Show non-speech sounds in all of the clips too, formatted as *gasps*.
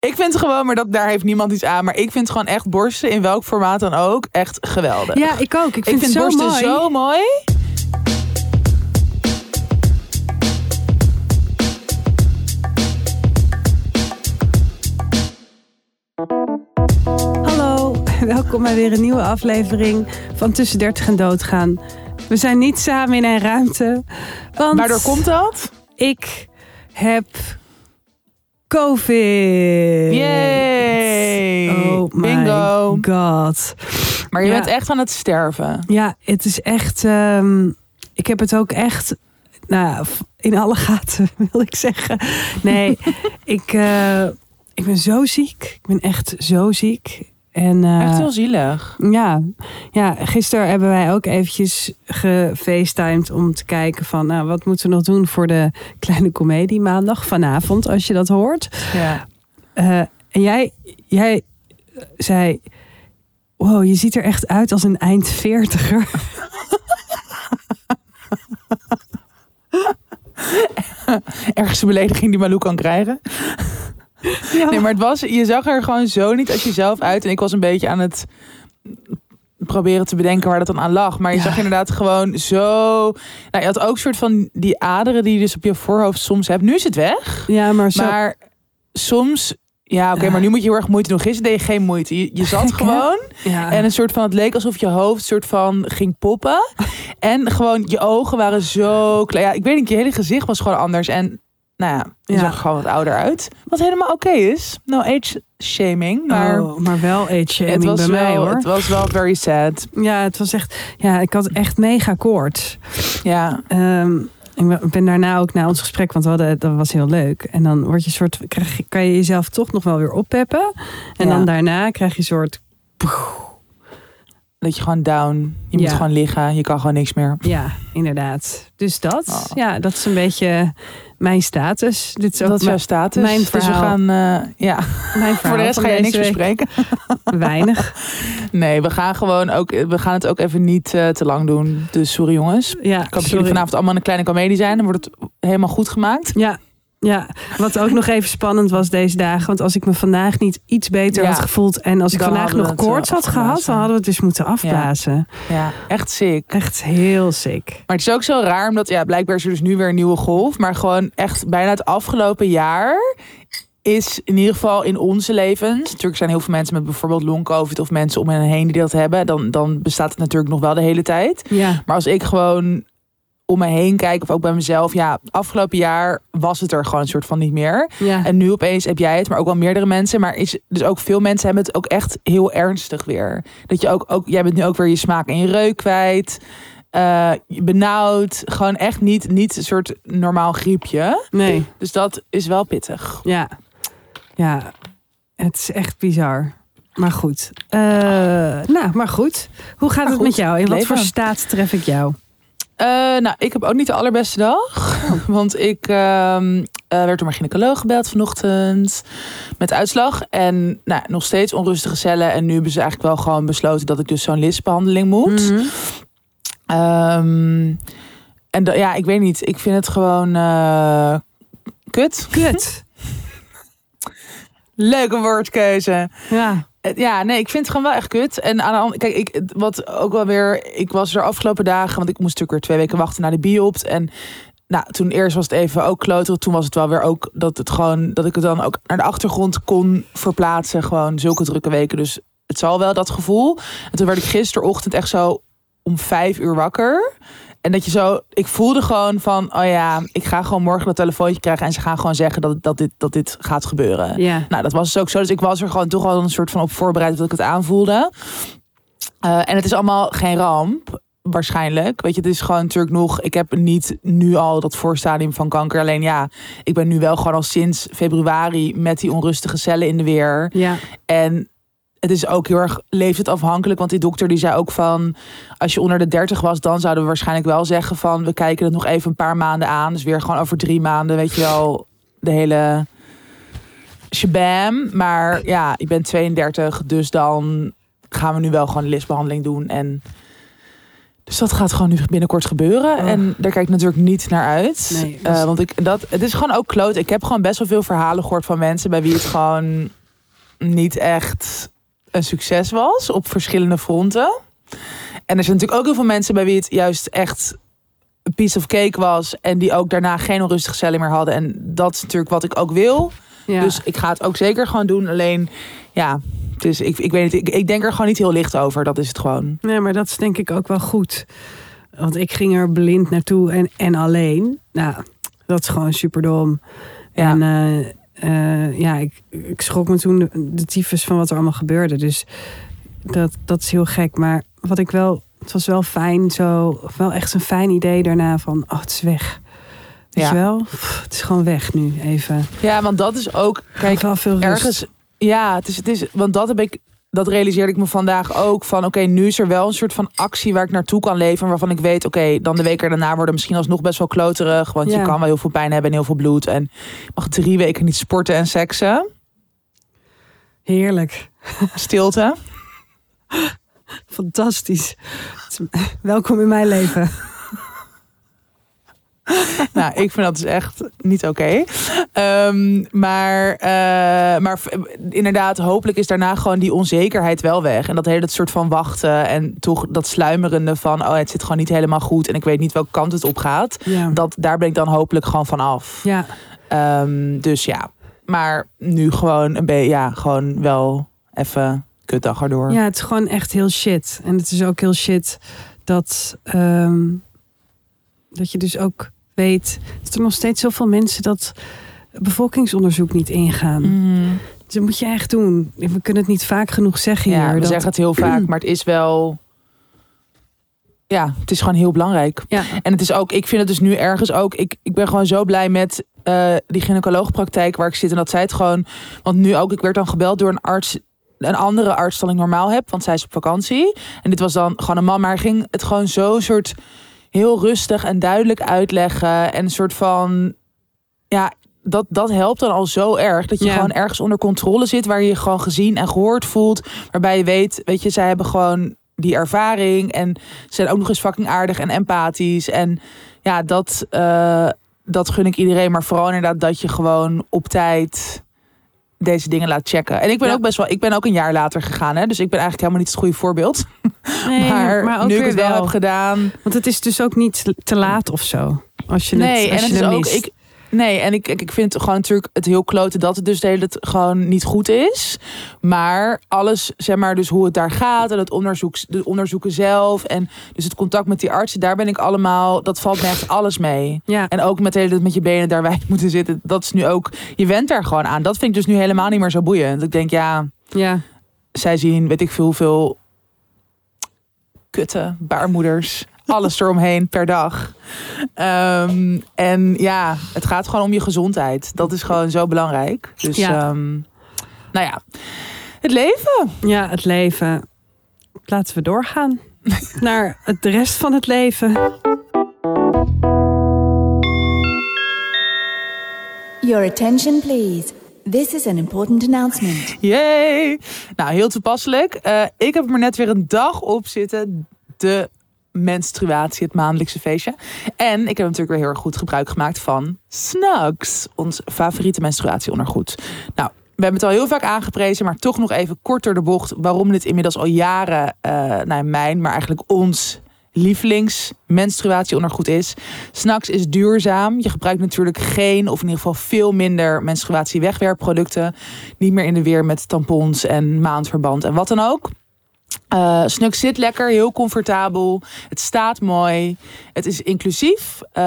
Ik vind gewoon, maar dat, daar heeft niemand iets aan. Maar ik vind gewoon echt borsten, in welk formaat dan ook, echt geweldig. Ja, ik ook. Ik vind, ik vind het zo borsten mooi. zo mooi. Hallo, welkom bij weer een nieuwe aflevering van Tussen 30 en Doodgaan. We zijn niet samen in een ruimte, want Waardoor komt dat? ik heb COVID. Yay! Oh my Bingo. god. Maar je Ja. bent echt aan het sterven. Ja, het is echt. ehm, ik heb het ook echt. Nou, in alle gaten *laughs* wil ik zeggen. Nee, *laughs* ik, eh, ik ben zo ziek. Ik ben echt zo ziek. En, eh, Echt heel zielig. Ja, ja, gisteren hebben wij ook eventjes gefacetimed om te kijken van nou, wat moeten we nog doen voor de kleine komedie maandag vanavond, als je dat hoort. Ja. Eh, en jij, jij zei, wow, je ziet er echt uit als een eind veertiger. *laughs* Ergste belediging die Malou kan krijgen. Ja. Nee, maar het was, je zag er gewoon zo niet als jezelf uit. En ik was een beetje aan het proberen te bedenken waar dat dan aan lag. Maar je Ja. zag inderdaad gewoon zo... Nou, je had ook een soort van die aderen die je dus op je voorhoofd soms hebt. Nu is het weg. Ja, maar zo. Maar soms... Ja, oké, Ja. maar nu moet je heel erg moeite doen. Gisteren deed je geen moeite. Je, je zat Gek, gewoon ja. en een soort van... Het leek alsof je hoofd soort van ging poppen. *laughs* en gewoon je ogen waren zo klein. Ja, ik weet niet, je hele gezicht was gewoon anders. En nou ja, je Ja. zag gewoon wat ouder uit. Wat helemaal oké is. No age shaming. Maar oh, maar wel age het shaming was bij mij wel, hoor. Het was wel very sad. Ja, het was echt. Ja, ik had echt mega koorts. Ja, Ehm, ik ben daarna ook na ons gesprek, want we hadden, dat was heel leuk. En dan word je soort, krijg, kan je jezelf toch nog wel weer oppeppen. En Ja. dan daarna krijg je een soort. Dat je gewoon down. Je Ja. moet gewoon liggen. Je kan gewoon niks meer. Ja, inderdaad. Dus dat, Oh. ja, dat is een beetje mijn status. Dit is ook dat is jouw mijn, status. mijn dus we verhaal. gaan... eh, ja, mijn *laughs* voor verhaal de rest ga je niks week. bespreken. *laughs* Weinig. Nee, we gaan gewoon ook... We gaan het ook even niet eh, te lang doen. Dus sorry jongens. Ja, dat jullie vanavond allemaal een kleine komedie zijn. Dan wordt het helemaal goed gemaakt. Ja, ja, wat ook nog even spannend was deze dagen. Want als ik me vandaag niet iets beter Ja. had gevoeld. en als ik vandaag nog koorts had gehad. dan hadden we het dus moeten afblazen. Ja, echt sick. Echt heel sick. Maar het is ook zo raar, omdat ja, blijkbaar is er dus nu weer een nieuwe golf. Maar gewoon echt bijna het afgelopen jaar is in ieder geval in onze levens. Natuurlijk zijn heel veel mensen met bijvoorbeeld long-covid of mensen om hen heen die dat hebben. Dan, dan bestaat het natuurlijk nog wel de hele tijd. Ja, Maar als ik gewoon om me heen kijk, of ook bij mezelf, ja, afgelopen jaar was het er gewoon een soort van niet meer. ja. En nu opeens heb jij het, maar ook wel meerdere mensen. Maar is, dus ook veel mensen hebben het ook echt heel ernstig weer. Dat je ook, ook jij bent nu ook weer je smaak en je reuk kwijt. Eh, benauwd. Gewoon echt niet, niet een soort normaal griepje. nee, Dus dat is wel pittig. ja. Ja, het is echt bizar. Maar goed. Eh, nou, maar goed. Hoe gaat Maar het goed, met jou? In wat voor staat tref ik jou? Eh, nou, ik heb ook niet de allerbeste dag. *laughs* Want ik ehm, eh, werd door mijn gynaecoloog gebeld vanochtend. Met uitslag. En nou, nog steeds onrustige cellen. En nu hebben ze eigenlijk wel gewoon besloten dat ik dus zo'n listbehandeling moet. Mhm. Ehm, en ja, ik weet niet. Ik vind het gewoon eh, kut. Kut. *laughs* Leuke woordkeuze. Ja. Eh, Ja, nee, ik vind het gewoon wel echt kut. En aan de andere kijk, ik, wat ook wel weer, ik was er afgelopen dagen, want ik moest natuurlijk weer twee weken wachten naar de biopt. En nou, toen eerst was het even ook kloten. Toen was het wel weer ook dat het gewoon, dat ik het dan ook naar de achtergrond kon verplaatsen. Gewoon zulke drukke weken. Dus het zal wel dat gevoel. En toen werd ik gisterochtend echt zo om vijf uur wakker. En dat je zo, ik voelde gewoon van, oh ja, ik ga gewoon morgen dat telefoontje krijgen. En ze gaan gewoon zeggen dat, dat, dit, dat dit gaat gebeuren. Ja. Nou, dat was dus ook zo. Dus ik was er gewoon toch al een soort van op voorbereid dat ik het aanvoelde. Eh, en het is allemaal geen ramp. Waarschijnlijk. Weet je, het is gewoon natuurlijk nog. Ik heb niet nu al dat voorstadium van kanker. Alleen ja, ik ben nu wel gewoon al sinds februari met die onrustige cellen in de weer. Ja. En het is ook heel erg leeftijdsafhankelijk. Want die dokter die zei ook van... als je onder de 30 was, dan zouden we waarschijnlijk wel zeggen van... we kijken het nog even een paar maanden aan. Dus weer gewoon over drie maanden, weet je wel... de hele shabam. Maar ja, ik ben 32, dus dan gaan we nu wel gewoon een listbehandeling doen. En Dus dat gaat gewoon nu binnenkort gebeuren. Oh. En daar kijk ik natuurlijk niet naar uit. Nee, Eh, want ik, dat, het is gewoon ook kloot. Ik heb gewoon best wel veel verhalen gehoord van mensen bij wie het gewoon niet echt een succes was op verschillende fronten. En er zijn natuurlijk ook heel veel mensen bij wie het juist echt een piece of cake was. En die ook daarna geen onrustige cellen meer hadden. En dat is natuurlijk wat ik ook wil. Ja. Dus ik ga het ook zeker gewoon doen. Alleen, ja, dus ik, ik weet niet. Ik, ik denk er gewoon niet heel licht over. Dat is het gewoon. Nee, maar dat is denk ik ook wel goed. Want ik ging er blind naartoe en, en alleen. Nou, dat is gewoon superdom. Ja. En eh, eh, ja, ik, ik schrok me toen de, de tyfus van wat er allemaal gebeurde. Dus dat, dat is heel gek. Maar wat ik wel, het was wel fijn zo, wel echt een fijn idee daarna van, oh, het is weg. Weet Ja. je wel? Pff, het is gewoon weg nu, even. Ja, want dat is ook. Kijk, Kijk, wel veel rust. ergens. Ja, het is, het is. Want dat heb ik. Dat realiseerde ik me vandaag ook. Van oké, nu is er wel een soort van actie waar ik naartoe kan leven. Waarvan ik weet, oké, dan de weken daarna worden misschien alsnog best wel kloterig. Want Ja. je kan wel heel veel pijn hebben en heel veel bloed. En je mag drie weken niet sporten en seksen. Heerlijk. Stilte. *laughs* Fantastisch. *laughs* Welkom in mijn leven. *laughs* nou, ik vind dat dus echt niet oké. Ehm, maar, eh, maar inderdaad, hopelijk is daarna gewoon die onzekerheid wel weg. En dat hele soort van wachten en toch dat sluimerende van... oh, het zit gewoon niet helemaal goed en ik weet niet welke kant het op gaat. Ja. Dat, daar ben ik dan hopelijk gewoon van af. Ja. Ehm, dus ja, maar nu gewoon een beetje, ja, gewoon wel even kutdag erdoor. Ja, het is gewoon echt heel shit. En het is ook heel shit dat, ehm, dat je dus ook weet dat er nog steeds zoveel mensen dat bevolkingsonderzoek niet ingaan. Mhm. Dus dat moet je echt doen. We kunnen het niet vaak genoeg zeggen Ja, hier. we dat, zeggen het heel vaak, maar het is wel. Ja, het is gewoon heel belangrijk. ja, En het is ook, ik vind het dus nu ergens ook. Ik, ik ben gewoon zo blij met eh, die gynaecoloogpraktijk waar ik zit. En dat zij het gewoon. Want nu ook, ik werd dan gebeld door een arts. Een andere arts dan ik normaal heb, want zij is op vakantie. En dit was dan gewoon een man, maar ging het gewoon zo soort heel rustig en duidelijk uitleggen. En een soort van. Ja, dat, dat helpt dan al zo erg. Dat je Ja. gewoon ergens onder controle zit. Waar je je gewoon gezien en gehoord voelt. Waarbij je weet, weet je, zij hebben gewoon die ervaring. En zijn ook nog eens fucking aardig en empathisch. En ja, dat, eh, dat gun ik iedereen. Maar vooral inderdaad dat je gewoon op tijd deze dingen laat checken. En ik ben Ja. ook best wel, ik ben ook een jaar later gegaan. Hè? Dus ik ben eigenlijk helemaal niet het goede voorbeeld. *laughs* nee, maar, maar, ook nu ik het wel, wel. heb gedaan. Want het is dus ook niet te laat of zo. Als je het, nee, als en je het is ook. Ik, nee, en ik, ik vind gewoon natuurlijk het heel klote dat het dus de hele tijd gewoon niet goed is. Maar alles, zeg maar, dus hoe het daar gaat en het onderzoek, de onderzoeken zelf en dus het contact met die artsen, daar ben ik allemaal, dat valt me echt alles mee. ja, En ook met de hele tijd met je benen daar *laughs* wijd moeten zitten, dat is nu ook, je went daar gewoon aan. Dat vind ik dus nu helemaal niet meer zo boeiend. Ik denk, ja, ja, zij zien, weet ik veel, hoeveel kutten, baarmoeders, alles eromheen per dag. Ehm, en ja, het gaat gewoon om je gezondheid. Dat is gewoon zo belangrijk. Dus Ja. ehm, nou ja, het leven. ja, het leven. Laten we doorgaan *laughs* naar het, de rest van het leven. Your attention, please. This is an important announcement. Yay! Nou, heel toepasselijk. Eh, ik heb er maar net weer een dag op zitten. De menstruatie, het maandelijkse feestje. En ik heb natuurlijk weer heel erg goed gebruik gemaakt van Snugs. Ons favoriete menstruatieondergoed. Nou, we hebben het al heel vaak aangeprezen, maar toch nog even kort door de bocht. Waarom dit inmiddels al jaren, eh nou mijn, maar eigenlijk ons lievelings menstruatieondergoed is. Snacks is duurzaam. Je gebruikt natuurlijk geen, of in ieder geval veel minder menstruatie-wegwerpproducten. Niet meer in de weer met tampons en maandverband en wat dan ook. Eh Snuk zit lekker, heel comfortabel. Het staat mooi. Het is inclusief. Eh,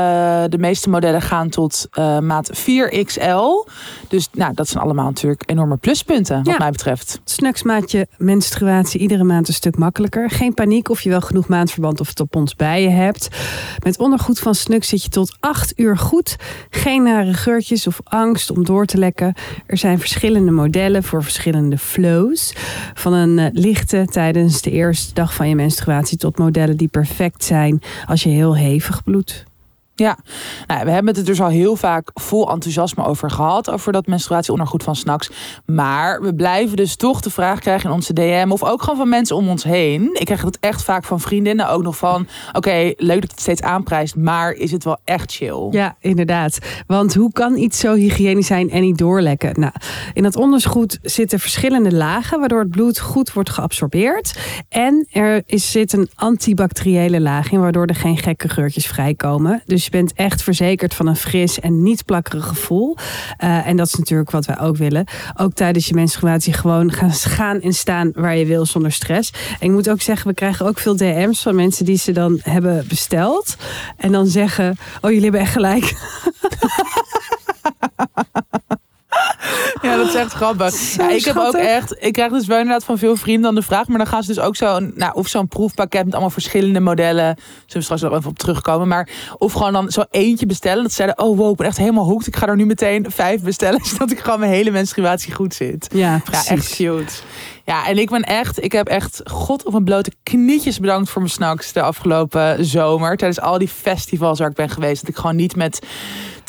de meeste modellen gaan tot eh, maat 4XL. Dus nou, dat zijn allemaal natuurlijk enorme pluspunten, wat Ja. mij betreft. Snacks maakt je menstruatie iedere maand een stuk makkelijker. Geen paniek of je wel genoeg maandverband of tampons bij je hebt. Met ondergoed van Snux zit je tot 8 uur goed. Geen nare geurtjes of angst om door te lekken. Er zijn verschillende modellen voor verschillende flows. Van een lichte tijdens de eerste dag van je menstruatie tot modellen die perfect zijn als je heel hevig bloedt. Ja, nou, we hebben het er dus al heel vaak vol enthousiasme over gehad. Over dat menstruatieondergoed van Snacks. Maar we blijven dus toch de vraag krijgen in onze DM. Of ook gewoon van mensen om ons heen. Ik krijg het echt vaak van vriendinnen ook nog van. Oké, leuk dat het steeds aanprijst. Maar is het wel echt chill? Ja, inderdaad. Want hoe kan iets zo hygiënisch zijn en niet doorlekken? Nou, in dat ondergoed zitten verschillende lagen. Waardoor het bloed goed wordt geabsorbeerd. En er is, zit een antibacteriële laag in. Waardoor er geen gekke geurtjes vrijkomen. Dus je bent echt verzekerd van een fris en niet plakkerig gevoel. Uh, en dat is natuurlijk wat wij ook willen. Ook tijdens je menstruatie gewoon gaan, *laughs* gaan en staan waar je wil zonder stress. En ik moet ook zeggen, we krijgen ook veel DM's van mensen die ze dan hebben besteld. En dan zeggen, oh jullie hebben echt gelijk. *laughs* *laughs* Ja, dat is echt grappig. Ja, ik heb ook echt, ik krijg dus wel inderdaad van veel vrienden dan de vraag, maar dan gaan ze dus ook zo, nou, of zo'n proefpakket met allemaal verschillende modellen, zullen we straks nog even op terugkomen, maar of gewoon dan zo eentje bestellen, dat ze zeiden, oh wow, ik ben echt helemaal hoekt, ik ga er nu meteen vijf bestellen, *laughs* zodat ik gewoon mijn hele menstruatie goed zit. Ja, precies. Ja, echt cute. Ja, en ik ben echt, ik heb echt God op mijn blote knietjes bedankt voor mijn snacks de afgelopen zomer. Tijdens al die festivals waar ik ben geweest. Dat ik gewoon niet met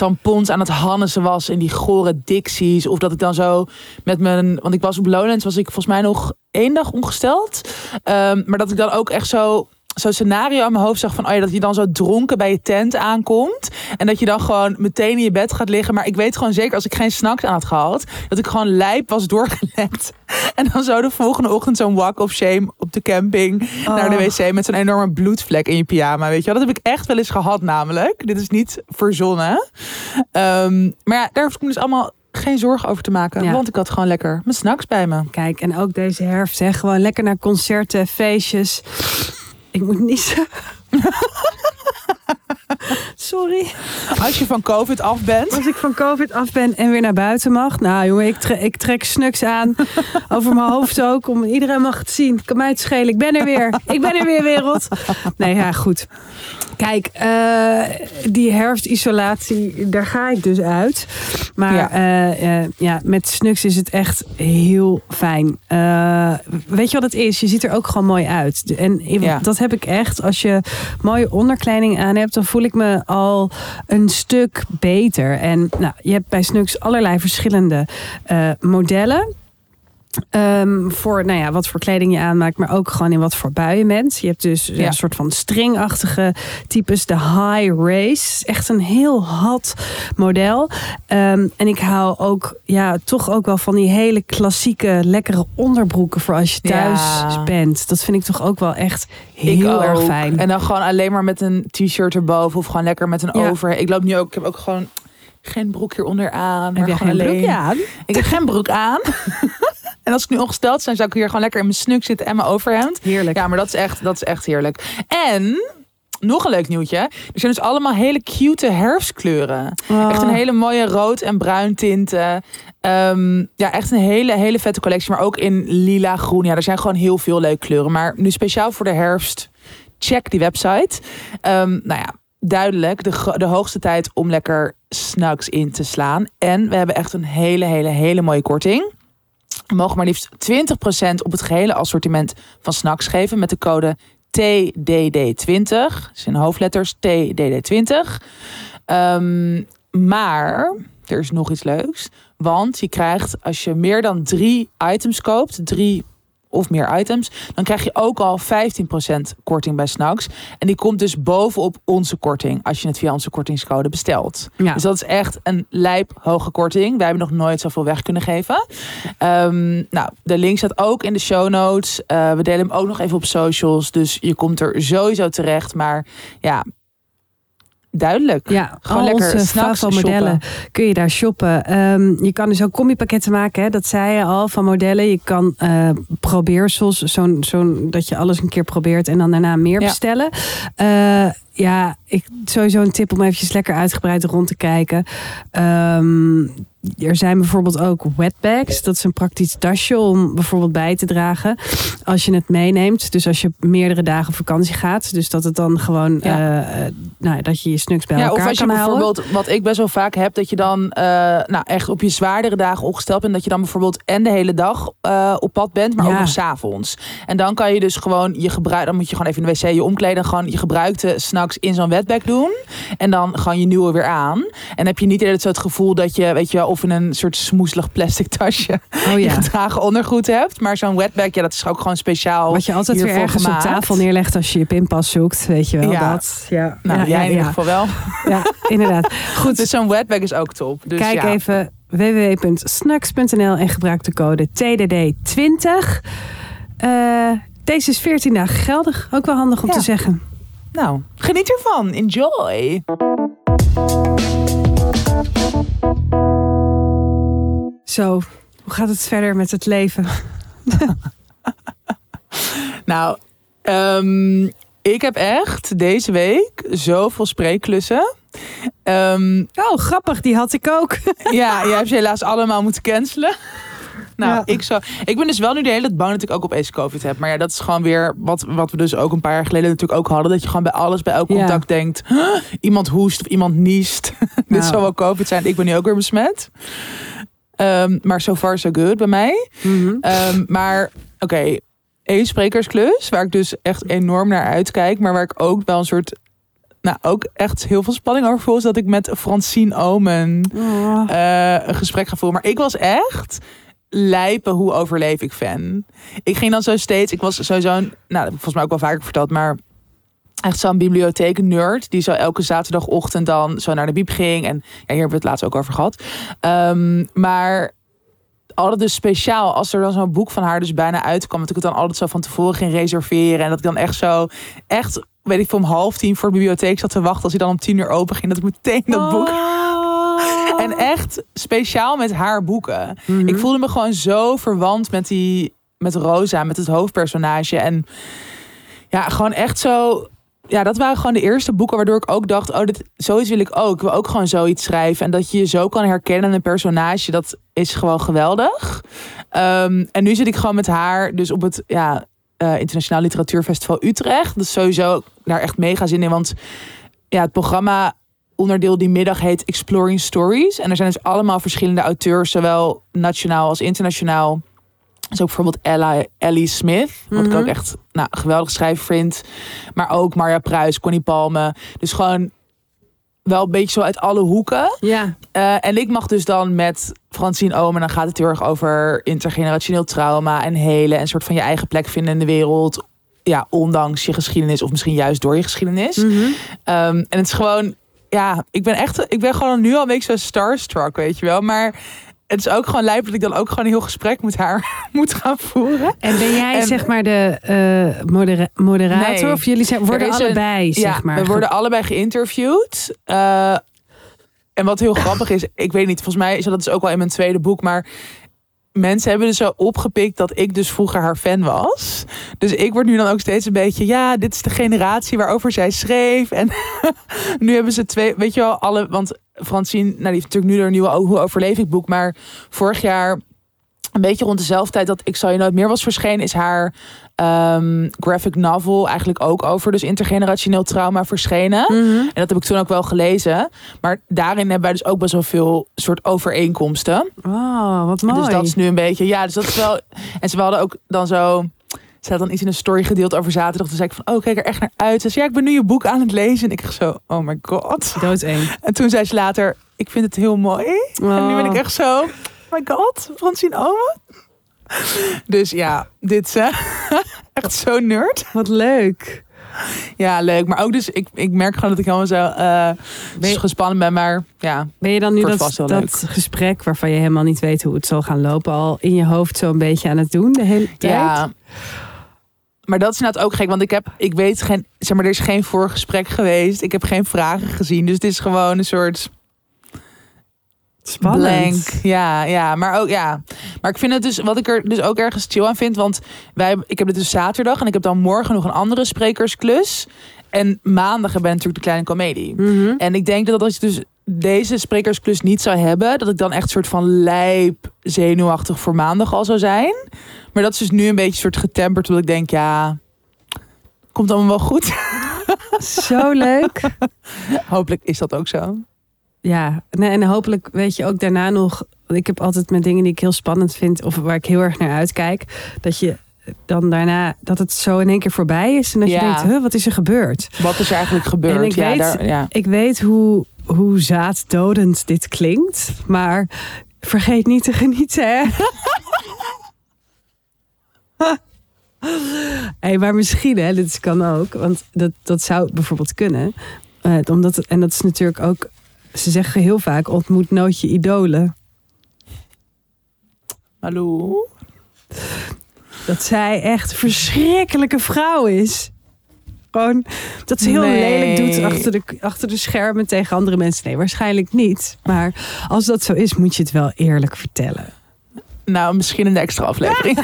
tampons aan het hannesen was in die gore dixies. Of dat ik dan zo met mijn, want ik was op Lowlands, was ik volgens mij nog één dag ongesteld. Um, maar dat ik dan ook echt zo zo'n scenario in mijn hoofd zag van oh ja, dat je dan zo dronken bij je tent aankomt. En dat je dan gewoon meteen in je bed gaat liggen. Maar ik weet gewoon zeker, als ik geen snacks aan had gehad, dat ik gewoon lijp was doorgelekt. *laughs* En dan zo de volgende ochtend zo'n walk of shame op de camping naar de wc met zo'n enorme bloedvlek in je pyjama. Weet je wel? Dat heb ik echt wel eens gehad namelijk. Dit is niet verzonnen. Um, maar ja, daar hoef ik me dus allemaal geen zorgen over te maken. Ja. Want ik had gewoon lekker mijn snacks bij me. Kijk, en ook deze herfst, hè, gewoon lekker naar concerten, feestjes. Ik moet niezen. *laughs* *laughs* Sorry. Als je van COVID af bent. Als ik van COVID af ben en weer naar buiten mag. Nou jongen, ik, tre ik trek snuks aan. *laughs* Over mijn hoofd ook. Om, iedereen mag het zien. Kan mij het schelen. Ik ben er weer. Ik ben er weer, wereld. Nee, ja, goed. Kijk, uh, die herfstisolatie, daar ga ik dus uit. Maar ja. Uh, uh, ja, met Snux is het echt heel fijn. weet je wat het is? Je ziet er ook gewoon mooi uit. En ja. dat heb ik echt. Als je mooie onderkleding aan hebt, dan voel ik me al een stuk beter. En nou, je hebt bij Snux allerlei verschillende modellen. Um, voor nou ja, wat voor kleding je aanmaakt, maar ook gewoon in wat voor bui je bent. Je hebt dus ja. een soort van stringachtige types, de high race. Echt een heel hot model. Um, en ik hou ook, ja, toch ook wel van die hele klassieke, lekkere onderbroeken voor als je thuis ja. bent. Dat vind ik toch ook wel echt heel erg fijn. En dan gewoon alleen maar met een t-shirt erboven of gewoon lekker met een ja. over. Ik loop nu ook, ik heb ook gewoon geen broek hieronder aan. Heb je geen alleen... broekje aan? Ik heb geen broek aan. *laughs* En als ik nu ongesteld zijn, zou ik hier gewoon lekker in mijn snuk zitten en mijn overhemd. Heerlijk. Ja, maar dat is echt, dat is echt heerlijk. En nog een leuk nieuwtje. Er zijn dus allemaal hele cute herfstkleuren. Oh. Echt een hele mooie rood en bruin tinten. Um, ja, echt een hele, hele vette collectie. Maar ook in lila, groen. Ja, er zijn gewoon heel veel leuke kleuren. Maar nu speciaal voor de herfst, check die website. Um, nou ja, duidelijk de, de hoogste tijd om lekker snacks in te slaan. En we hebben echt een hele, hele, hele mooie korting. Mogen maar liefst 20% op het gehele assortiment van snacks geven met de code TDD20. Dus in hoofdletters TDD20. Um, maar er is nog iets leuks. Want je krijgt als je meer dan drie items koopt, drie of meer items, dan krijg je ook al 15% korting bij Snacks. En die komt dus bovenop onze korting als je het via onze kortingscode bestelt. Ja. Dus dat is echt een lijp hoge korting. Wij hebben nog nooit zoveel weg kunnen geven. Um, nou, de link staat ook in de show notes. Uh, we delen hem ook nog even op socials. Dus je komt er sowieso terecht. Maar ja, duidelijk. Ja, Gewoon al lekker onze modellen kun je daar shoppen. Um, je kan dus ook combipakketten maken, hè? dat zei je al, van modellen. Je kan uh, probeersels, zo'n zo'n dat je alles een keer probeert en dan daarna meer Ja. bestellen. Uh, ja, ik, sowieso een tip om eventjes lekker uitgebreid rond te kijken. Um, er zijn bijvoorbeeld ook wetbags. Dat is een praktisch tasje om bijvoorbeeld bij te dragen. Als je het meeneemt. Dus als je meerdere dagen op vakantie gaat. Dus dat het dan gewoon, Ja. eh, eh, nou, dat je je snuks bij Ja, elkaar of als je kan houden. bijvoorbeeld, wat ik best wel vaak heb, dat je dan eh, nou, echt op je zwaardere dagen opgesteld bent. Dat je dan bijvoorbeeld en de hele dag op pad bent, maar Ja. ook nog s'avonds. En dan kan je dus gewoon je gebruik, dan moet je gewoon even in de wc je omkleden. en Gewoon je gebruikte snacks in zo'n wetbag doen. En dan gewoon je nieuwe weer aan. En heb je niet altijd zo het gevoel dat je, weet je wel, of in een soort smoeselig plastic tasje Oh je ja. gedragen ondergoed hebt. Maar zo'n wetbag, ja, dat is ook gewoon speciaal. Wat je altijd weer ergens gemaakt. op tafel neerlegt als je je pinpas zoekt. Weet je wel, Ja. dat. Ja, Nou, ja, jij in ieder geval wel. Ja, inderdaad. Goed, Dus zo'n wetbag is ook top. Dus Kijk even www.snacks.nl en gebruik de code TDD20. Eh, deze is 14 dagen geldig. Ook wel handig om te zeggen. Nou, geniet ervan. Enjoy. Zo, hoe gaat het verder met het leven? *laughs* Nou, ehm, ik heb echt deze week zoveel spreekklussen. Ehm, Oh, grappig, die had ik ook. *laughs* ja, jij hebt ze helaas allemaal moeten cancelen. *laughs* Nou, Ja. ik, zou, ik ben dus wel nu de hele tijd bang dat ik ook opeens COVID heb. Maar ja, dat is gewoon weer wat, wat we dus ook een paar jaar geleden natuurlijk ook hadden. Dat je gewoon bij alles, bij elk Ja. contact denkt. "Huh, *gasps* iemand hoest of iemand niest. Dit zou wel COVID zijn. Ik ben nu ook weer besmet. Ehm, maar so far so good bij mij. Mhm. Ehm, maar oké, één sprekersklus waar ik dus echt enorm naar uitkijk, maar waar ik ook wel een soort, nou ook echt heel veel spanning over voel, is dat ik met Francine Omen Oh. eh, een gesprek ga voeren. Maar ik was echt lijpen hoe overleef ik fan. Ik ging dan zo steeds, ik was sowieso, een, nou volgens mij ook wel vaker verteld, maar echt zo'n bibliotheek-nerd die zo elke zaterdagochtend dan zo naar de biep ging. En ja, hier hebben we het laatst ook over gehad. Ehm, maar altijd dus speciaal als er dan zo'n boek van haar dus bijna uitkwam. Dat ik het dan altijd zo van tevoren ging reserveren. En dat ik dan echt zo, echt, weet ik veel, om half tien voor de bibliotheek zat te wachten. Als hij dan om tien uur open ging, dat ik meteen dat boek Oh. *laughs* en echt speciaal met haar boeken. Mhm. Ik voelde me gewoon zo verwant met die met Rosa, met het hoofdpersonage. En ja, gewoon echt zo. Ja, dat waren gewoon de eerste boeken waardoor ik ook dacht: oh, dit, zoiets wil ik ook. Ik wil ook gewoon zoiets schrijven. En dat je je zo kan herkennen in een personage, dat is gewoon geweldig. Ehm, en nu zit ik gewoon met haar, dus op het ja, eh, Internationaal Literatuurfestival Utrecht. Dat is sowieso daar echt mega zin in. Want ja, het programma onderdeel die middag heet Exploring Stories. En er zijn dus allemaal verschillende auteurs, zowel nationaal als internationaal. Dus ook bijvoorbeeld Ella, Ellie Smith, wat ik Mhm. ook echt nou, een geweldig schrijver vind. Maar ook Marja Pruis, Connie Palme. Dus gewoon wel een beetje zo uit alle hoeken. Ja, Eh, en ik mag dus dan met Francine Omen, dan gaat het heel erg over intergenerationeel trauma en hele en soort van je eigen plek vinden in de wereld. Ja, ondanks je geschiedenis of misschien juist door je geschiedenis. Ehm, en het is gewoon, ja, ik ben echt, ik ben gewoon nu al een beetje zo starstruck, weet je wel. Maar het is ook gewoon lijp dat ik dan ook gewoon een heel gesprek met haar *laughs* moet gaan voeren. En ben jij En- zeg maar de eh, modera- moderator? Nee. Of jullie zijn, worden is een- allebei, zeg ja, maar. we worden allebei geïnterviewd. Eh, en wat heel grappig is, ik weet niet, volgens mij is dat dus ook wel in mijn tweede boek, maar mensen hebben dus zo opgepikt dat ik dus vroeger haar fan was. Dus ik word nu dan ook steeds een beetje, ja, dit is de generatie waarover zij schreef. En *laughs* nu hebben ze twee, weet je wel, alle, want Francine, nou, die heeft natuurlijk nu haar nieuwe Hoe overleef ik boek, maar vorig jaar een beetje rond dezelfde tijd dat Ik zal je nooit meer was verschenen, is haar ehm, graphic novel eigenlijk ook over dus intergenerationeel trauma verschenen. Mhm. En dat heb ik toen ook wel gelezen. Maar daarin hebben wij dus ook best wel veel soort overeenkomsten. Oh, wat mooi. Dus dat is nu een beetje, ja, dus dat is wel. En ze hadden ook dan zo. Ze had dan iets in een story gedeeld over zaterdag. Toen zei ik van, oh, kijk er echt naar uit. Ze zei, ja, ik ben nu je boek aan het lezen. En ik dacht zo, oh my god. Doodeng. En toen zei ze later, ik vind het heel mooi. En nu ben ik echt zo, oh my god, Francine Omen. Dus ja, dit is eh, *laughs* echt zo nerd. Wat leuk. Ja, leuk. Maar ook dus, ik, ik merk gewoon dat ik helemaal zo Ben je- gespannen ben. Maar ja, Ben je dan nu dat, dat gesprek waarvan je helemaal niet weet hoe het zal gaan lopen, al in je hoofd zo een beetje aan het doen de hele tijd? Ja. Maar dat is inderdaad ook gek, want ik heb, ik weet geen, zeg maar, er is geen voorgesprek geweest. Ik heb geen vragen gezien, dus het is gewoon een soort Spannend. blank. Ja, ja, maar ook ja. Maar ik vind het dus, wat ik er dus ook ergens chill aan vind, want wij, ik heb dit dus zaterdag en ik heb dan morgen nog een andere sprekersklus. En maandag hebben we natuurlijk de kleine komedie. Mhm. En ik denk dat als je dus deze sprekersklus niet zou hebben, dat ik dan echt soort van lijp zenuwachtig voor maandag al zou zijn. Maar dat is dus nu een beetje soort getemperd, omdat ik denk, ja, komt allemaal wel goed. *laughs* Zo leuk. *laughs* Hopelijk is dat ook zo. Ja, nee, en hopelijk weet je ook daarna nog. want Ik heb altijd met dingen die ik heel spannend vind of waar ik heel erg naar uitkijk, dat je dan daarna dat het zo in één keer voorbij is en dat je denkt, huh, wat is er gebeurd? Wat is er eigenlijk gebeurd? En ik ja, weet- daar, ja. Ik weet hoe, hoe zaaddodend dit klinkt, maar vergeet niet te genieten, hè? *laughs* *laughs* hey, maar misschien, hè, dit kan ook, want dat, dat zou bijvoorbeeld kunnen. Eh, omdat, en dat is natuurlijk ook, ze zeggen heel vaak, ontmoet nooit je idolen. Hallo? Dat zij echt verschrikkelijke vrouw is. Gewoon dat ze heel Nee. lelijk doet achter de, achter de schermen tegen andere mensen. Nee, waarschijnlijk niet. Maar als dat zo is, moet je het wel eerlijk vertellen. Nou, misschien in de extra aflevering. *laughs*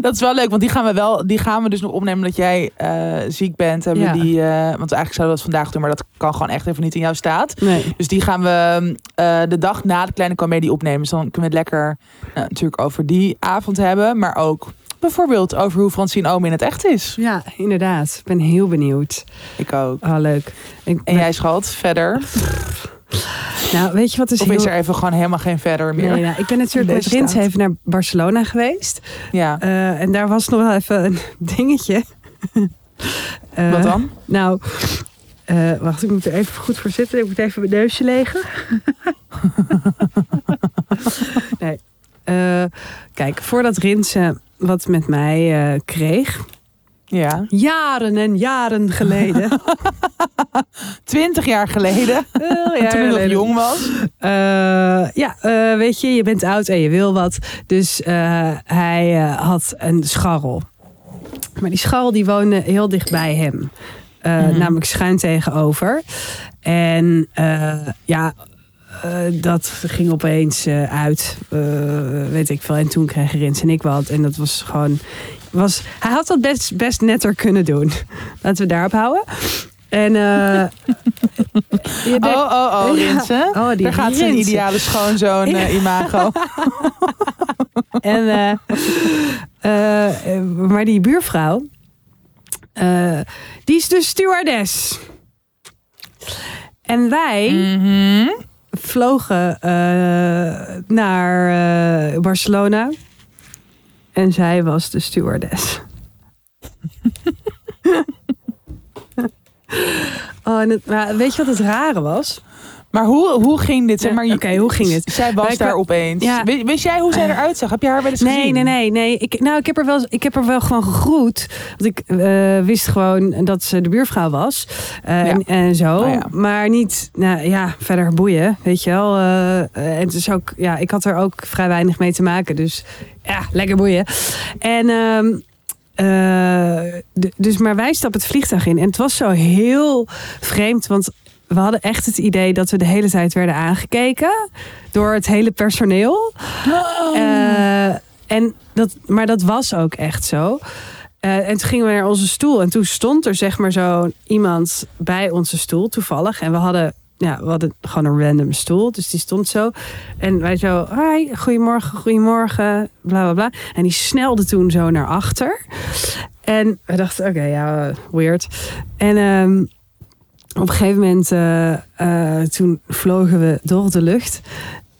dat is wel leuk, want die gaan we wel, die gaan we dus nog opnemen dat jij eh, ziek bent. Hebben Ja. we die, eh, want eigenlijk zouden we dat vandaag doen, maar dat kan gewoon echt even niet in jouw staat. Nee. Dus die gaan we eh, de dag na de kleine comedie opnemen. Dus dan kunnen we het lekker natuurlijk over die avond hebben, maar ook bijvoorbeeld over hoe Francine Oom in het echt is. Ja, inderdaad. Ik ben heel benieuwd. Ik ook. Oh, leuk. Ik, En jij schat verder? *laughs* Nou, weet je wat is Of heel... is er even gewoon helemaal geen verder meer? Nee, nou, ik ben natuurlijk met Rins even naar Barcelona geweest. Ja. Eh, en daar was nog wel even een *laughs* dingetje. Eh, Wat dan? Nou, eh, wacht, ik moet er even goed voor zitten. Ik moet even mijn neusje legen. *laughs* nee. Kijk, voordat Rinse wat met mij kreeg, Ja. jaren en jaren geleden. *laughs* Twintig jaar geleden, Heel *laughs* toen ik nog jong was. Eh, ja, eh, weet je, je bent oud en je wil wat. Dus eh, hij had een scharrel. Maar die scharrel die woonde heel dicht bij hem. Mhm. Namelijk schuin tegenover. En ja, dat ging opeens uit. weet ik veel. En toen kregen Rins en ik wat. En dat was gewoon... Was, hij had dat best, best netter kunnen doen. Laten we daarop houden. En... eh, *laughs* je denkt- Oh, oh, oh, Ja. Oh, die Daar gaat zijn ideale schoonzoon eh, imago. *laughs* En, eh, maar die buurvrouw, eh, die is dus stewardess. En wij Mhm. vlogen eh, naar Barcelona. En zij was de stewardess. *laughs* oh, maar weet je wat het rare was? Maar hoe, hoe ging dit? Zeg maar, oké, hoe ging het? Zij was daar opeens. Ja. Wist, wist jij hoe zij eruit zag? Heb je haar wel eens Nee, gezien? nee, nee, nee. Ik, nou, ik heb, er wel, ik heb er wel gewoon gegroet. Want ik eh, wist gewoon dat ze de buurvrouw was. Eh, Ja. en, en zo. Oh ja. Maar niet, nou ja, verder boeien. Weet je wel. Eh, eh, en het is ook, ja, ik had er ook vrij weinig mee te maken. Dus ja, lekker boeien. En. ehm, eh, dus maar wij stappen het vliegtuig in. En het was zo heel vreemd. Want we hadden echt het idee dat we de hele tijd werden aangekeken. Door het hele personeel. Eh, en dat, maar dat was ook echt zo. Eh, en toen gingen we naar onze stoel. En toen stond er zeg maar zo iemand bij onze stoel, toevallig. En we hadden, ja, we hadden gewoon een random stoel. Dus die stond zo. En wij zo, hi, goedemorgen, goedemorgen, bla bla bla. En die snelde toen zo naar achter. En we dachten, oké, ja, weird. En ehm, op een gegeven moment, eh, eh, toen vlogen we door de lucht.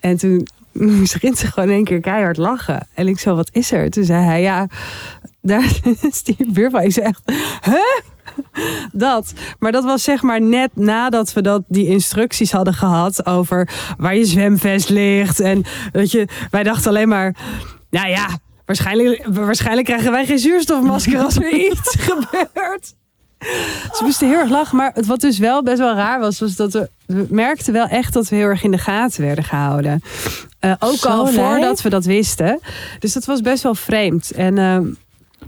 En toen *laughs* moest Rinse gewoon één keer keihard lachen. En ik zo, wat is er? Toen zei hij, ja, *laughs* daar is die buurvrouw. Ik zei echt, huh? *laughs* Dat. Maar dat was zeg maar net nadat we dat, die instructies hadden gehad over waar je zwemvest ligt. En weet je, wij dachten alleen maar, nou ja, waarschijnlijk, waarschijnlijk krijgen wij geen zuurstofmasker als er iets gebeurt. Ze moesten heel erg lachen. Maar wat dus wel best wel raar was, was dat we, we merkten wel echt dat we heel erg in de gaten werden gehouden. Eh, ook Zo al voordat we dat wisten. Dus dat was best wel vreemd. En ehm,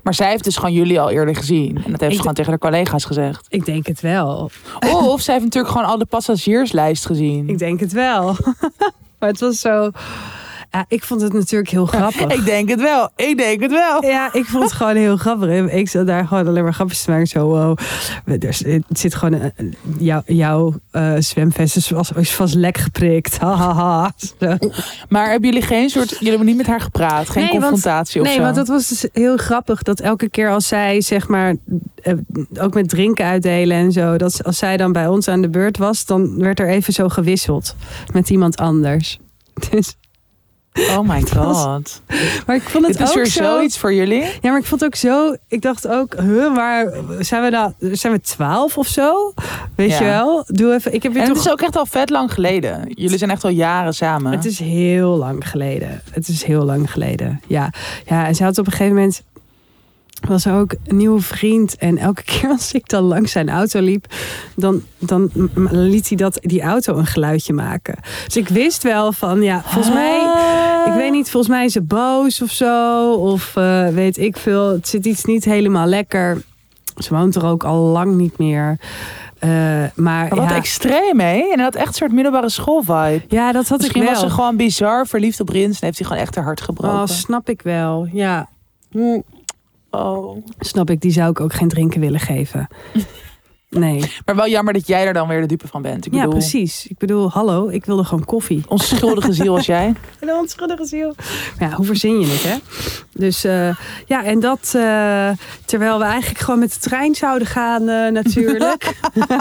Maar zij heeft dus gewoon jullie al eerder gezien. En dat heeft ze gewoon tegen haar collega's gezegd. ik denk het wel. Of zij heeft natuurlijk gewoon al de passagierslijst gezien. Ik denk het wel. *laughs* maar het was zo. Ja, ik vond het natuurlijk heel *laughs* grappig. Ik denk het wel. Ik denk het wel. Ja, ik vond het gewoon heel grappig. Ik zat daar gewoon alleen maar grapjes te maken. Zo, wow. Er zit gewoon een, een- jouw eh, zwemvest is vast, is vast lek geprikt. Ha, ha, ha. Zo. Maar hebben jullie geen soort... Jullie hebben niet met haar gepraat? Geen Nee, want- confrontatie of Nee, zo? want dat was dus heel grappig. Dat elke keer als zij, zeg maar, eh, ook met drinken uitdelen en zo. Dat als zij dan bij ons aan de beurt was, dan werd er even zo gewisseld met iemand anders. *laughs* Dus, Oh my *laughs* god. maar ik vond het Dit is ook weer zo... zoiets voor jullie? Ja, maar ik vond het ook zo. Ik dacht ook, huh, maar zijn we nou, zijn we twaalf of zo? Weet Ja. je wel? Doe even. Ik heb En het toch. is ook echt al vet lang geleden. Jullie zijn echt al jaren samen. Het is heel lang geleden. Het is heel lang geleden. Ja, ja. En ze had op een gegeven moment was er ook een nieuwe vriend. En elke *laughs* keer als ik dan langs zijn auto liep, dan, dan liet hij dat, die auto een geluidje maken. Dus ik wist wel van, ja, volgens mij, ik weet niet, volgens mij is ze boos of zo. Of eh, weet ik veel, het zit iets niet helemaal lekker. Ze woont er ook al lang niet meer. Eh, maar Maar wat ja, extreem, hè? En dat echt een soort middelbare schoolvibe. ja, dat had Misschien ik was wel. ze gewoon bizar verliefd op Rins en heeft hij gewoon echt haar hart gebroken. Oh, snap ik wel. Ja. Hm. Oh. Snap ik, die zou ik ook geen drinken willen geven. *laughs* Nee. Maar wel jammer dat jij er dan weer de dupe van bent. Ik Ja, bedoel, precies. Ik bedoel, hallo, ik wilde gewoon koffie. onschuldige ziel als jij. *laughs* Een onschuldige ziel. Ja, hoe verzin je het, hè? Dus eh, ja, en dat eh, terwijl we eigenlijk gewoon met de trein zouden gaan, eh, natuurlijk.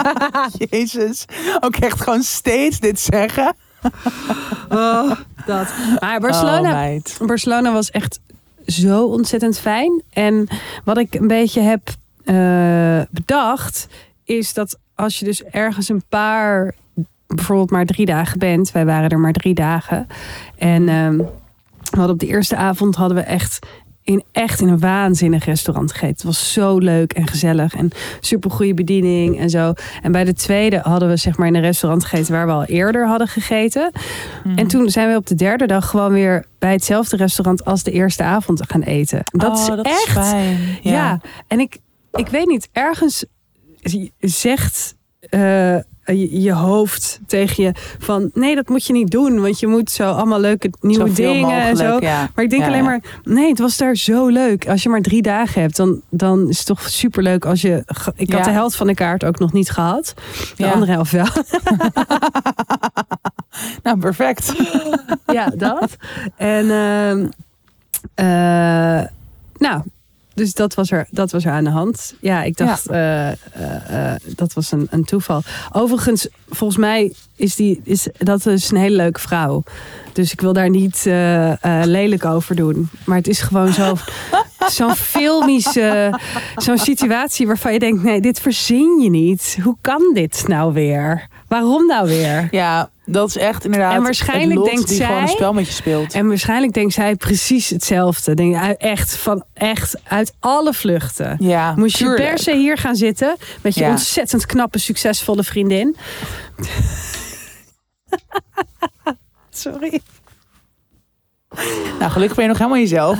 *laughs* Jezus. Ook echt gewoon steeds dit zeggen. Oh, dat. Maar Oh, Barcelona, meid. Barcelona was echt zo ontzettend fijn. En wat ik een beetje heb eh, bedacht, is dat als je dus ergens een paar, bijvoorbeeld maar drie dagen bent, wij waren er maar drie dagen. En ehm, we hadden op de eerste avond hadden we echt in, echt in een waanzinnig restaurant gegeten. Het was zo leuk en gezellig en super goede bediening en zo. En bij de tweede hadden we zeg maar in een restaurant gegeten waar we al eerder hadden gegeten. Mhm. En toen zijn we op de derde dag gewoon weer bij hetzelfde restaurant als de eerste avond gaan eten. Dat Oh, is dat echt. fijn. ja. en ik, ik weet niet, ergens zegt eh, je, je hoofd tegen je van nee, dat moet je niet doen, want je moet zo allemaal leuke nieuwe Zoveel dingen en zo. ja. Maar ik denk Ja, alleen ja. maar, nee, het was daar zo leuk. Als je maar drie dagen hebt, dan, dan is het toch superleuk als je. Ik had de helft van de kaart ook nog niet gehad. De andere helft wel. *laughs* Nou, perfect. ja, dat. En ehm, eh, nou, dus dat was, er, dat was er aan de hand. Ja, ik dacht, eh, eh, eh, dat was een, een toeval. Overigens, volgens mij is, die, is dat is een hele leuke vrouw. Dus ik wil daar niet lelijk over doen. Maar het is gewoon zo, *laughs* zo'n filmische, zo'n situatie waarvan je denkt, nee, dit verzin je niet. Hoe kan dit nou weer? Waarom nou weer? Ja, dat is echt inderdaad En waarschijnlijk lot denkt die gewoon een zij- spel met je speelt. En waarschijnlijk denkt zij precies hetzelfde. Denk, echt, van, echt uit alle vluchten. ja, Moest je per se hier gaan zitten met je Ja. ontzettend knappe, succesvolle vriendin. *laughs* Sorry. *laughs* Nou, gelukkig ben je nog helemaal jezelf.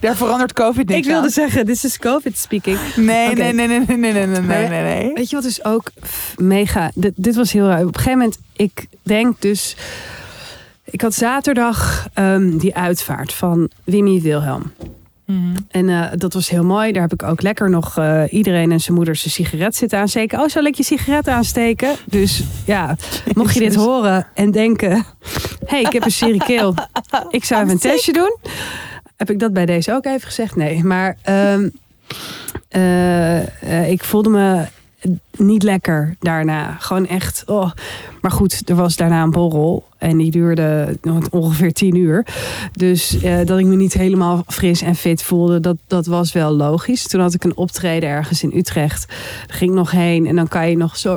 Daar verandert COVID niks Ik wilde zeggen, this is COVID speaking. Nee, nee, nee, nee, nee, nee, nee, nee, nee. Weet je wat dus ook mega... Dit, dit was heel raar. Op een gegeven moment, ik denk dus... Ik had zaterdag ehm, die uitvaart van Wimmy Wilhelm. Mhm. En eh, dat was heel mooi. Daar heb ik ook lekker nog eh, iedereen en zijn moeder zijn sigaret zitten aansteken. Oh, zal ik je sigaret aansteken? Dus ja, mocht je dit horen en denken... hey, ik heb een serikeel. Ik zou even een testje doen. Heb ik dat bij deze ook even gezegd? Nee, maar ehm, eh, eh, ik voelde me niet lekker daarna. Gewoon echt. Oh. Maar goed, er was daarna een borrel. En die duurde ongeveer tien uur. Dus eh, dat ik me niet helemaal fris en fit voelde, dat, dat was wel logisch. Toen had ik een optreden ergens in Utrecht. Daar ging ik nog heen. En dan kan je nog zo.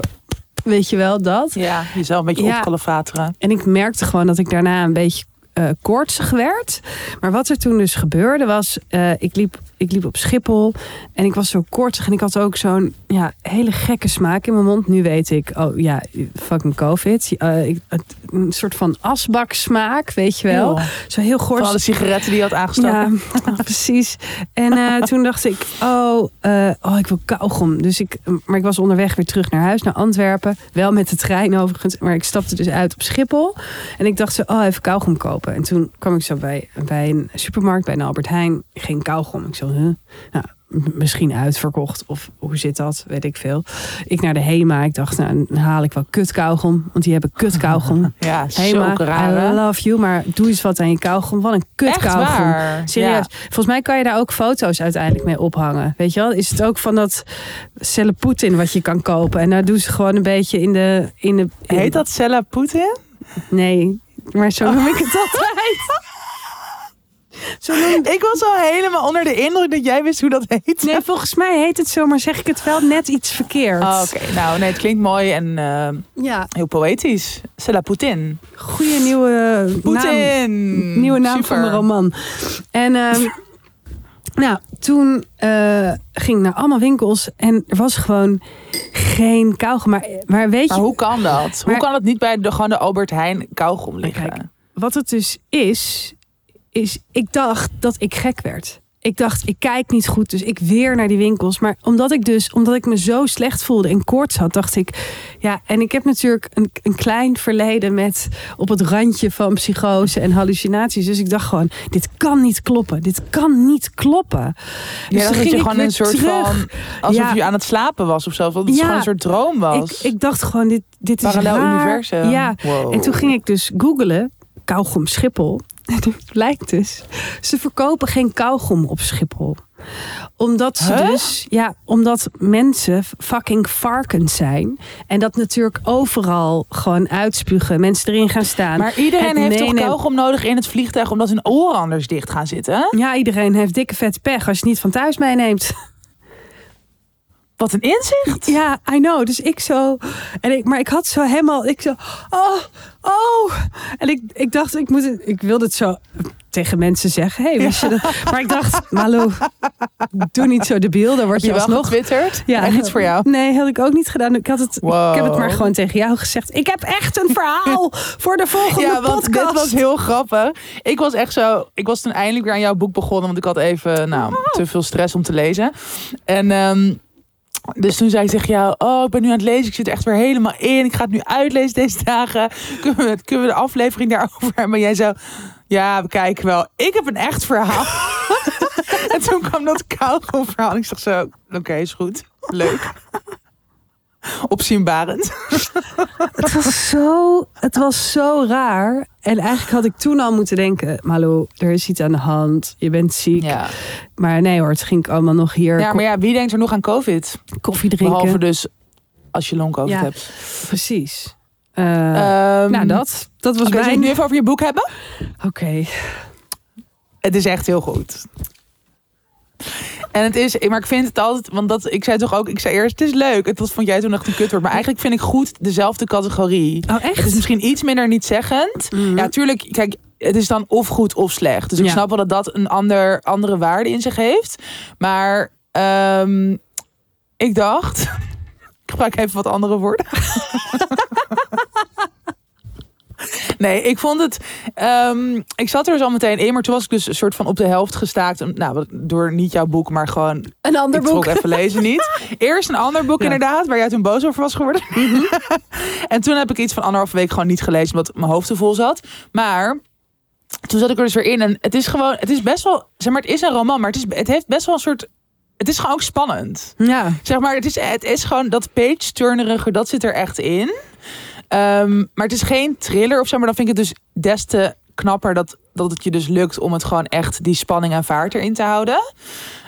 Weet je wel dat? Ja, jezelf een beetje Ja. En ik merkte gewoon dat ik daarna een beetje eh koortsig werd. Maar wat er toen dus gebeurde was, eh, ik liep ik liep op Schiphol en ik was zo kortig en ik had ook zo'n ja, hele gekke smaak in mijn mond. Nu weet ik, oh ja, fucking COVID. Uh, ik, het, een soort van asbak smaak, weet je wel. Zo heel goor. Van alle sigaretten die je had aangestoken. Ja, *laughs* precies. En eh, *laughs* toen dacht ik, oh, eh, oh, ik wil kauwgom. Dus ik, maar ik was onderweg weer terug naar huis, naar Antwerpen. Wel met de trein overigens. Maar ik stapte dus uit op Schiphol. En ik dacht zo, oh, even kauwgom kopen. En toen kwam ik zo bij, bij een supermarkt, bij een Albert Heijn. Geen kauwgom. Ik zo, huh? Nou, misschien uitverkocht. Of hoe zit dat? Weet ik veel. Ik naar de HEMA. Ik dacht, nou, dan haal ik wel kutkauwgom. Want die hebben kutkauwgom. *laughs* Ja, HEMA, raar. I love you. Maar doe eens wat aan je kauwgom. Wat een waar. Serieus. Volgens mij kan je daar ook foto's uiteindelijk mee ophangen. Weet je wel? Is het ook van dat cellen Poetin wat je kan kopen. En daar doen ze gewoon een beetje in de... In de in- Heet dat Poetin? Nee, maar zo noem ik het *laughs* altijd. Ik was al helemaal onder de indruk dat jij wist hoe dat heet. Nee, volgens mij heet het zo, maar zeg ik het wel net iets verkeerd. Oh, Oké, nou nee, het klinkt mooi en eh, Ja, heel poëtisch. Sella Poetin. goede nieuwe naam. Poetin! Nieuwe naam Super. van mijn roman. En ehm, *laughs* nou, toen eh, ging ik naar allemaal winkels en er was gewoon geen kauwgom. Maar, maar weet Maar je hoe kan dat? hoe kan het niet bij de, gewoon de Albert Heijn kauwgom liggen? kijk, wat het dus is, is ik dacht dat ik gek werd. Ik dacht, ik kijk niet goed, dus ik weer naar die winkels. Maar omdat ik dus, omdat ik me zo slecht voelde en koorts had, dacht ik, ja, en ik heb natuurlijk een, een klein verleden met op het randje van psychose en hallucinaties. Dus ik dacht gewoon, dit kan niet kloppen. Dit kan niet kloppen. Ja, Dus dat toen je gewoon een soort terug. van... Alsof Ja. je aan het slapen was of zo. Dat het Ja. gewoon een soort droom was. Ik, ik dacht gewoon, dit, dit is Parallel raar. universum. Ja, Wow. En toen ging ik dus googelen, kauwgom Schiphol. *laughs* En het blijkt dus, ze verkopen geen kauwgom op Schiphol. Omdat ze Huh? dus, ja, omdat mensen fucking varkens zijn. En dat natuurlijk overal gewoon uitspugen. Mensen erin gaan staan. Maar iedereen Het heeft toch kauwgom nodig in het vliegtuig... omdat hun oren anders dicht gaan zitten? Ja, iedereen heeft dikke vet pech als je het niet van thuis meeneemt. *laughs* Wat een inzicht. Ja, I know. Dus ik zo. En ik, maar ik had zo helemaal. Ik zo. Oh, oh. En ik, ik dacht, ik moet het. Ik wilde het zo tegen mensen zeggen. Hey, wist je dat? Maar ik dacht, Malou, doe niet zo debiel. Dan word je je wel alsnog. getwitterd? Ja, Echt iets voor jou? Nee, had ik ook niet gedaan. Ik, had het, Wow. ik heb het maar gewoon tegen jou gezegd. Ik heb echt een verhaal voor de volgende Ja, want podcast. dit was heel grappig. Ik was echt zo... Ik was toen eindelijk weer aan jouw boek begonnen... want ik had even nou, te veel stress om te lezen. En... ehm, dus toen zei ik tegen jou, oh, ik ben nu aan het lezen. Ik zit er echt weer helemaal in. Ik ga het nu uitlezen deze dagen. Kunnen we, kunnen we de aflevering daarover hebben? Maar jij zo, ja, we kijken wel. Ik heb een echt verhaal. *laughs* en toen kwam dat kauwgom verhaal. En ik dacht zo, oké, is goed. Leuk. Opzienbarend. *laughs* Het was zo, het was zo raar. En eigenlijk had ik toen al moeten denken, Malou, er is iets aan de hand. Je bent ziek. Ja. Maar nee hoor, het ging allemaal nog hier ja, maar ja, wie denkt er nog aan COVID? koffie drinken. Behalve dus als je long COVID Ja. hebt. Precies. Eh, Ehm, nou, dat, dat was Oké, zullen we het mijn... nu even over je boek hebben? Oké. Het is echt heel goed. En het is, maar ik vind het altijd, want dat, ik zei toch ook, ik zei eerst, het is leuk. Het was, vond jij toen echt een kutwoord. Maar eigenlijk vind ik goed dezelfde categorie. Oh, echt? Het is misschien iets minder niet zeggend. Mhm. Ja, tuurlijk, kijk, het is dan of goed of slecht. Dus ik Ja. snap wel dat dat een ander, andere waarde in zich heeft. Maar ehm, ik dacht, *laughs* ik gebruik even wat andere woorden. *laughs* *laughs* Nee, ik vond het. ehm, ik zat er dus al meteen in, maar toen was ik dus een soort van op de helft gestaakt. Nou, door niet jouw boek, maar gewoon. Een ander ik boek. even lezen niet. *laughs* Eerst een ander boek, Ja. inderdaad, waar jij toen boos over was geworden. *laughs* en toen heb ik iets van anderhalve week gewoon niet gelezen, omdat mijn hoofd te vol zat. Maar toen zat ik er dus weer in. En het is gewoon, het is best wel, zeg maar, het is een roman, maar het, is, het heeft best wel een soort. Het is gewoon ook spannend. Ja. Zeg maar, het is, het is gewoon dat page-turnerige, dat zit er echt in. Ehm, maar het is geen thriller of zo, maar dan vind ik het dus des te knapper dat, dat het je dus lukt om het gewoon echt die spanning en vaart erin te houden.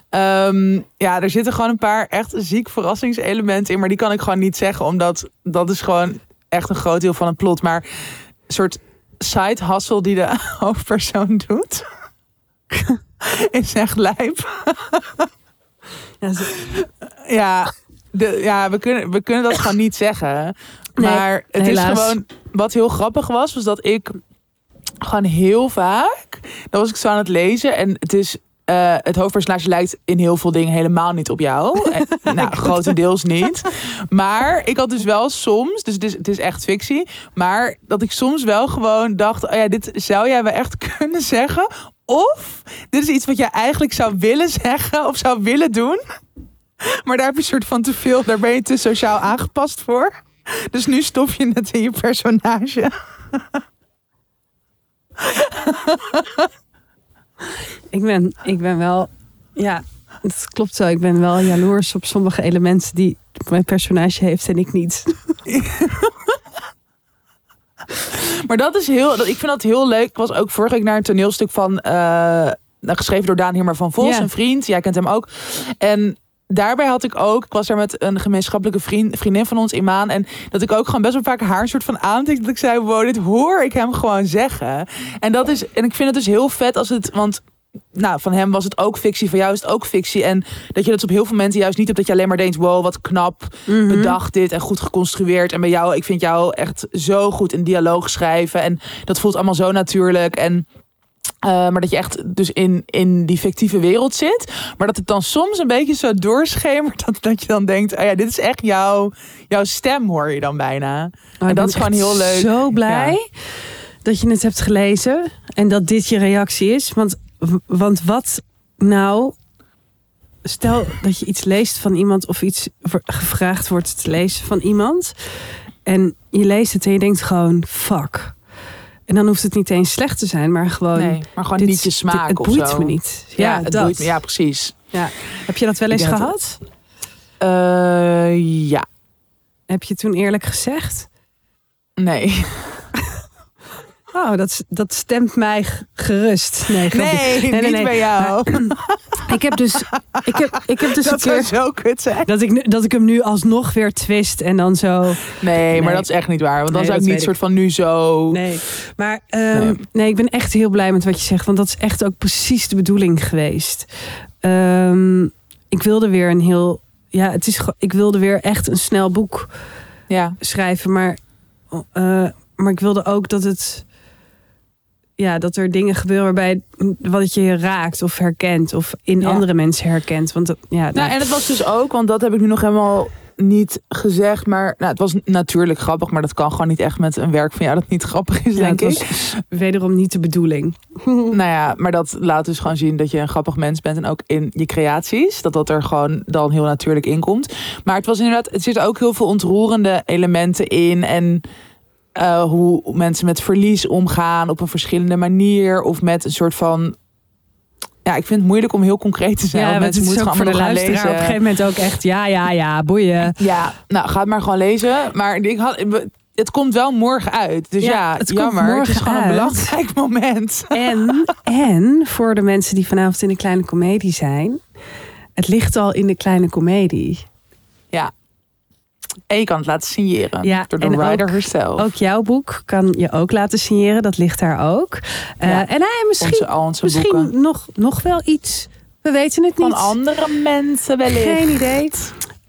Ehm, ja, er zitten gewoon een paar echt ziek verrassingselementen in, maar die kan ik gewoon niet zeggen, omdat dat is gewoon echt een groot deel van het plot. Maar een soort side hustle die de *laughs* hoofdpersoon doet, *laughs* is echt lijp. Ja, de, ja we, kunnen, we kunnen dat gewoon niet zeggen. Nee, maar het helaas. is gewoon... Wat heel grappig was, was dat ik gewoon heel vaak... Dan was ik zo aan het lezen en het is... eh, het hoofdpersonage lijkt in heel veel dingen helemaal niet op jou. *laughs* En, nou, grotendeels niet. Maar ik had dus wel soms, dus het is, het is echt fictie, maar dat ik soms wel gewoon dacht: oh ja, dit zou jij wel echt *laughs* kunnen zeggen. Of dit is iets wat jij eigenlijk zou willen zeggen of zou willen doen. Maar daar heb je een soort van te veel, daar ben je te sociaal aangepast voor. *laughs* Dus nu stop je het in je personage. *laughs* Ik ben, ik ben wel, ja, het klopt zo. Ik ben wel jaloers op sommige elementen die mijn personage heeft en ik niet. *laughs* Maar dat is heel, ik vind dat heel leuk. Ik was ook vorige week naar een toneelstuk van, eh, geschreven door Daan Hiermer van Vos, Ja. een vriend. Jij kent hem ook. En daarbij had ik ook, ik was daar met een gemeenschappelijke vriend, vriendin van ons, Imaan. En dat ik ook gewoon best wel vaak haar een soort van aantikte. Dat ik zei, wow, dit hoor ik hem gewoon zeggen. En dat is, en ik vind het dus heel vet als het, want nou, van hem was het ook fictie, van jou is het ook fictie. En dat je dat op heel veel mensen juist niet hebt, dat je alleen maar denkt, wow, wat knap Mhm. bedacht dit en goed geconstrueerd. En bij jou, ik vind jou echt zo goed in dialoog schrijven. En dat voelt allemaal zo natuurlijk. En eh, maar dat je echt dus in, in die fictieve wereld zit. Maar dat het dan soms een beetje zo doorschemert. Dat, dat je dan denkt, oh ja, dit is echt jouw, jouw stem hoor je dan bijna. Oh, En dat is gewoon heel leuk. Zo blij dat je het hebt gelezen en dat dit je reactie is. Want, want wat nou, stel dat je iets leest van iemand of iets gevraagd wordt te lezen van iemand. En je leest het en je denkt gewoon, fuck. En dan hoeft het niet eens slecht te zijn, maar gewoon. Nee, maar gewoon dit- niet je smaak dit- Het boeit zo. me niet. Ja, Ja, het dat. boeit me. Ja, precies. Ja. Heb je dat wel eens dat- gehad? Eh, ja, Heb je toen eerlijk gezegd? nee. Oh, dat, dat stemt mij gerust. Nee, grapje. Nee, nee, niet nee. bij jou. *clears throat* Ik heb dus, ik heb, ik heb dus dat een zou keer zo kut zijn. dat ik, dat ik hem nu alsnog weer twist en dan zo. Nee, maar dat is echt niet waar. Want dan zou ik niet soort van nu zo... Nee, maar ehm, Nee. ik ben echt heel blij met wat je zegt, want dat is echt ook precies de bedoeling geweest. Ehm, ik wilde weer een heel, ja, het is, ik wilde weer echt een snel boek Ja, schrijven, maar, eh, maar ik wilde ook dat het, ja, dat er dingen gebeuren waarbij wat je raakt of herkent of in Ja. andere mensen herkent, want dat, ja, Nou, en het was dus ook, want dat heb ik nu nog helemaal niet gezegd. Maar nou, het was natuurlijk grappig, maar dat kan gewoon niet echt met een werk van jou dat niet grappig is, ja, denk ik. wederom niet de bedoeling. *laughs* *laughs* Nou ja, maar dat laat dus gewoon zien dat je een grappig mens bent. En ook in je creaties, dat dat er gewoon dan heel natuurlijk in komt. Maar het was inderdaad, het zit ook heel veel ontroerende elementen in. En eh, hoe mensen met verlies omgaan op een verschillende manier. Of met een soort van... Ja, ik vind het moeilijk om heel concreet te zijn. Ja, want mensen moeten gewoon voor de luisteraar lezen. op een gegeven moment ook echt, ja, ja, ja, boeien. Ja, nou, ga het maar gewoon lezen. Maar ik had, het komt wel morgen uit. Dus Ja, ja, het komt jammer. het is morgen gewoon een belangrijk *laughs* moment. En, en voor de mensen die vanavond in de kleine komedie zijn, het ligt al in de kleine komedie. En je kan het laten signeren Ja, door de ook- herself. Ook jouw boek kan je ook laten signeren, dat ligt daar ook. Eh, en hij misschien, onze, onze misschien boeken. nog, nog wel iets. We weten het niet. Van andere mensen wellicht. Geen idee.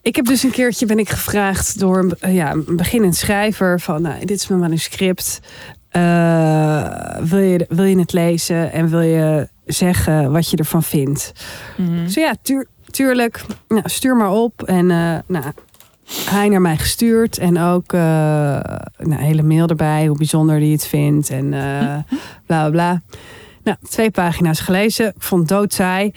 Ik heb dus een keertje ben ik gevraagd door een, ja, een beginnend schrijver van nou, dit is mijn manuscript. Eh, wil, je, wil je het lezen en wil je zeggen wat je ervan vindt? Mhm. Dus ja, tuur- tuurlijk. Nou, stuur maar op. En eh, nou, hij naar mij gestuurd. En ook eh, een hele mail erbij. Hoe bijzonder hij het vindt. En eh bla bla bla. Nou, twee pagina's gelezen. Ik vond het doodsaai.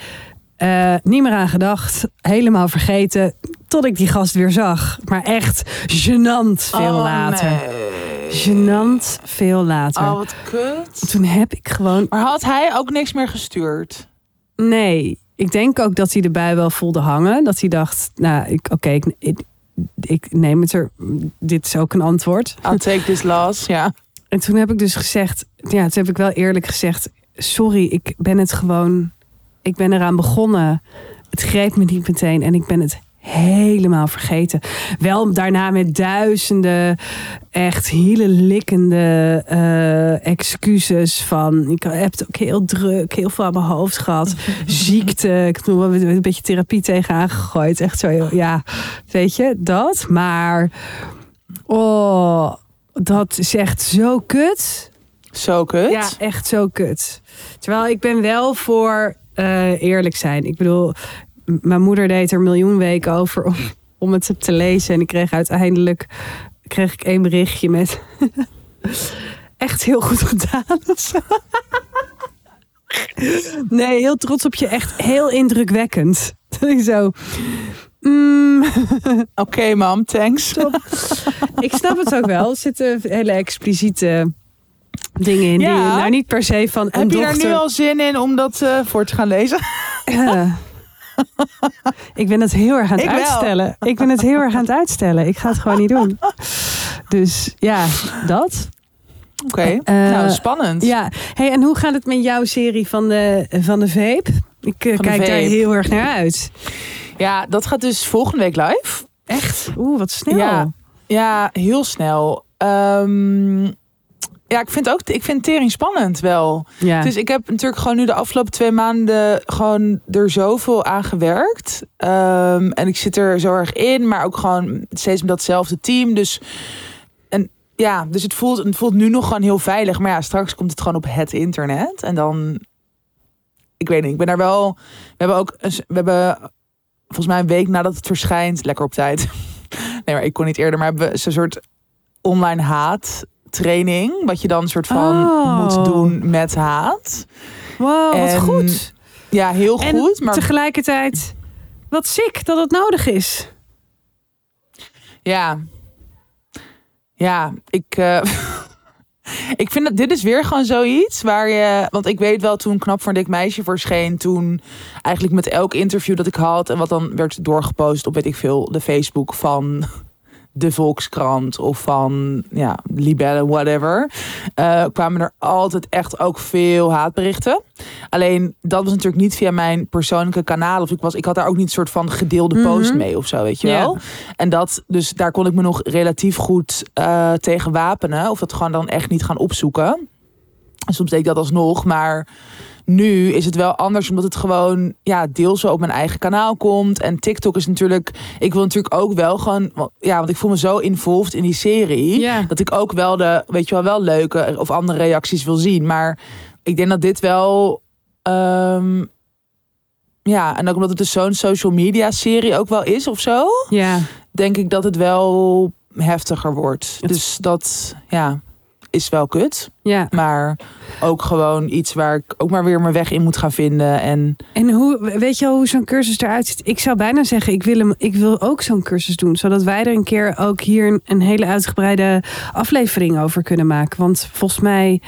Eh, niet meer aan gedacht. Helemaal vergeten. Tot ik die gast weer zag. Maar echt gênant veel Oh, later. nee. Gênant veel later. Oh, wat kut. Toen heb ik gewoon Maar had hij ook niks meer gestuurd? Nee, ik denk ook dat hij erbij wel voelde hangen. Dat hij dacht, nou, ik, oké, ik, ik, ik neem het er. Dit is ook een antwoord. I'll take this loss, ja. En toen heb ik dus gezegd, ja, toen heb ik wel eerlijk gezegd, sorry, ik ben het gewoon, ik ben eraan begonnen. Het greep me niet meteen en ik ben het helemaal vergeten. Wel daarna met duizenden echt hielenlikkende eh excuses van ik heb het ook heel druk, heel veel aan mijn hoofd gehad, *laughs* ziekte, ik wel een beetje therapie tegenaan gegooid, echt zo, ja, weet je dat, maar oh, dat is echt zo kut. Zo kut. Ja, echt zo kut. Terwijl ik ben wel voor eh, eerlijk zijn. Ik bedoel, mijn moeder deed er miljoen weken over om, om het te lezen. En ik kreeg uiteindelijk kreeg ik één berichtje met *laughs* echt heel goed gedaan. *laughs* Nee, heel trots op je. Echt heel indrukwekkend. *laughs* Zo. mm, Oké, mam, thanks. ik snap het ook wel. Er zitten hele expliciete dingen in. Ja. Die, nou, niet per se van een Heb je dochter. daar nu al zin in om dat eh, voor te gaan lezen? *laughs* Ik ben het heel erg aan het Ik wel. uitstellen. Ik ben het heel erg aan het uitstellen. Ik ga het gewoon niet doen. Dus ja, dat. Oké, Eh, nou spannend. Ja, hey, en hoe gaat het met jouw serie van de, van de Vape? Ik eh, kijk daar heel erg naar uit. Ja, dat gaat dus volgende week live. Echt? Oeh, wat snel. Ja. Ja, heel snel. Ehm, ja, ik vind ook, ik vind tering spannend wel. Ja. Dus ik heb natuurlijk gewoon nu de afgelopen twee maanden gewoon er zoveel aan gewerkt. Ehm, en ik zit er zo erg in, maar ook gewoon steeds met datzelfde team. Dus, en, ja, dus het voelt, het voelt nu nog gewoon heel veilig. Maar ja, straks komt het gewoon op het internet. En dan, ik weet niet, ik ben daar wel. We hebben ook, een, we hebben volgens mij een week nadat het verschijnt, lekker op tijd. *laughs* Nee, maar ik kon niet eerder, maar hebben we zo'n soort online haat training. Wat je dan soort van Oh. moet doen met haat. wow, wat en- goed. Ja, heel En goed. Maar tegelijkertijd, wat sick dat het nodig is. ja, ja, ik, eh, *laughs* ik vind dat dit is weer gewoon zoiets waar je, want ik weet wel toen knap voor een dik meisje verscheen, toen eigenlijk met elk interview dat ik had en wat dan werd doorgepost op weet ik veel de Facebook van de Volkskrant of van ja Libelle whatever, eh, kwamen er altijd echt ook veel haatberichten. Alleen dat was natuurlijk niet via mijn persoonlijke kanaal. Of ik, was, ik had daar ook niet een soort van gedeelde Mhm. post mee of zo, weet je wel. En dat, dus daar kon ik me nog relatief goed eh, tegen wapenen. Of dat gewoon dan echt niet gaan opzoeken. En soms deed ik dat alsnog. Maar nu is het wel anders, omdat het gewoon ja, deels op mijn eigen kanaal komt. En TikTok is natuurlijk. Ik wil natuurlijk ook wel gewoon. Ja, want ik voel me zo involved in die serie. Dat ik ook wel de, weet je wel, wel leuke of andere reacties wil zien. Maar ik denk dat dit wel. ehm, ja, en ook omdat het dus zo'n social media serie ook wel is of zo Ja. denk ik dat het wel heftiger wordt. Het- Dus dat ja, is wel kut. Ja. Maar ook gewoon iets waar ik ook maar weer mijn weg in moet gaan vinden. En En hoe, weet je al hoe zo'n cursus eruit ziet? Ik zou bijna zeggen, ik wil, hem, ik wil ook zo'n cursus doen. Zodat wij er een keer ook hier een, een hele uitgebreide aflevering over kunnen maken. Want volgens mij,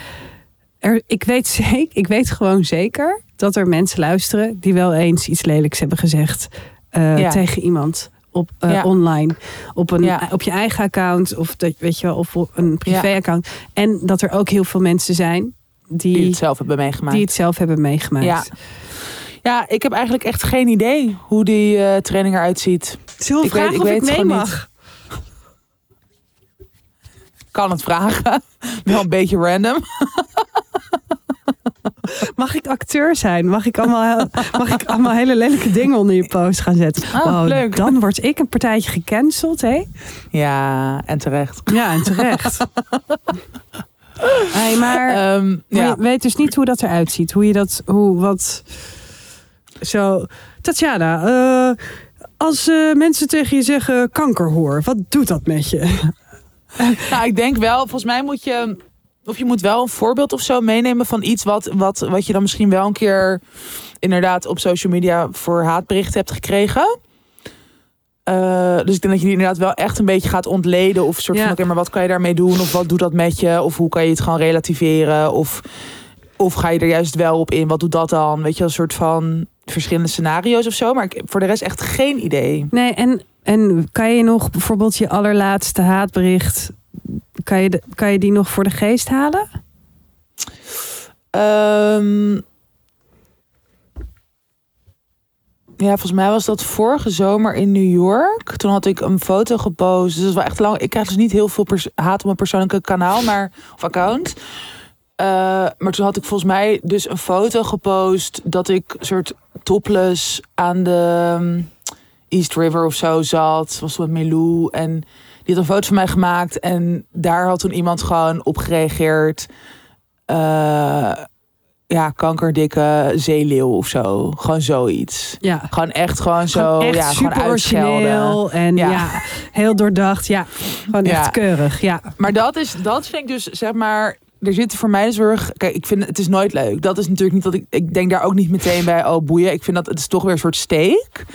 er, ik, weet zeker, ik weet gewoon zeker dat er mensen luisteren die wel eens iets lelijks hebben gezegd eh, Ja. tegen iemand. Op, eh, Ja. online, op, een, Ja. op je eigen account of dat weet je wel, of een privé-account. En dat er ook heel veel mensen zijn die, die het zelf hebben meegemaakt. die het zelf hebben meegemaakt. Ja. Ja, ik heb eigenlijk echt geen idee hoe die eh, training eruit ziet. Zullen we Ik weet- vragen ik of weet ik mee gewoon mag? Kan het vragen. *laughs* Wel een beetje random. *laughs* Mag ik acteur zijn? Mag ik allemaal, mag ik allemaal hele lelijke dingen onder je post gaan zetten? Oh, leuk. Dan word ik een partijtje gecanceld, hè? Ja, en terecht. Ja, en terecht. hey, maar Ehm, maar ja. je weet dus niet hoe dat eruit ziet. Hoe je dat, hoe, wat... Zo, Tatjana, eh, als eh, mensen tegen je zeggen kankerhoor, wat doet dat met je? *laughs* Nou, ik denk wel, volgens mij moet je. Of je moet wel een voorbeeld of zo meenemen van iets wat, wat, wat je dan misschien wel een keer inderdaad op social media voor haatberichten hebt gekregen. Eh, dus ik denk dat je die inderdaad wel echt een beetje gaat ontleden. Of een soort Ja. van, oké, maar wat kan je daarmee doen? Of wat doet dat met je? Of hoe kan je het gewoon relativeren? Of, of ga je er juist wel op in? Wat doet dat dan? Weet je, een soort van verschillende scenario's of zo. Maar ik, voor de rest echt geen idee. Nee, en, en kan je nog bijvoorbeeld je allerlaatste haatbericht... Kan je, kan je die nog voor de geest halen? Ehm, ja, volgens mij was dat vorige zomer in New York. Toen had ik een foto gepost. Dus dat wel echt lang. Ik krijg dus niet heel veel haat op mijn persoonlijke kanaal, maar of account. Eh, maar toen had ik volgens mij dus een foto gepost dat ik soort topless aan de ehm, East River of zo zat. Was met Milou en die had een foto van mij gemaakt en daar had toen iemand gewoon op gereageerd. Eh, ja, kankerdikke zeeleeuw of zo. Gewoon zoiets. Ja. Gewoon echt gewoon zo, Gewoon echt ja, gewoon super uitschelden. origineel en Ja. ja. heel doordacht. Ja, gewoon Ja. echt keurig. Ja, Maar dat is, dat vind ik dus, zeg maar, er zit voor mij de zorg. Kijk, ik vind het is nooit leuk. Dat is natuurlijk niet dat ik. Ik denk daar ook niet meteen bij. Oh boeien. Ik vind dat het is toch weer een soort steek.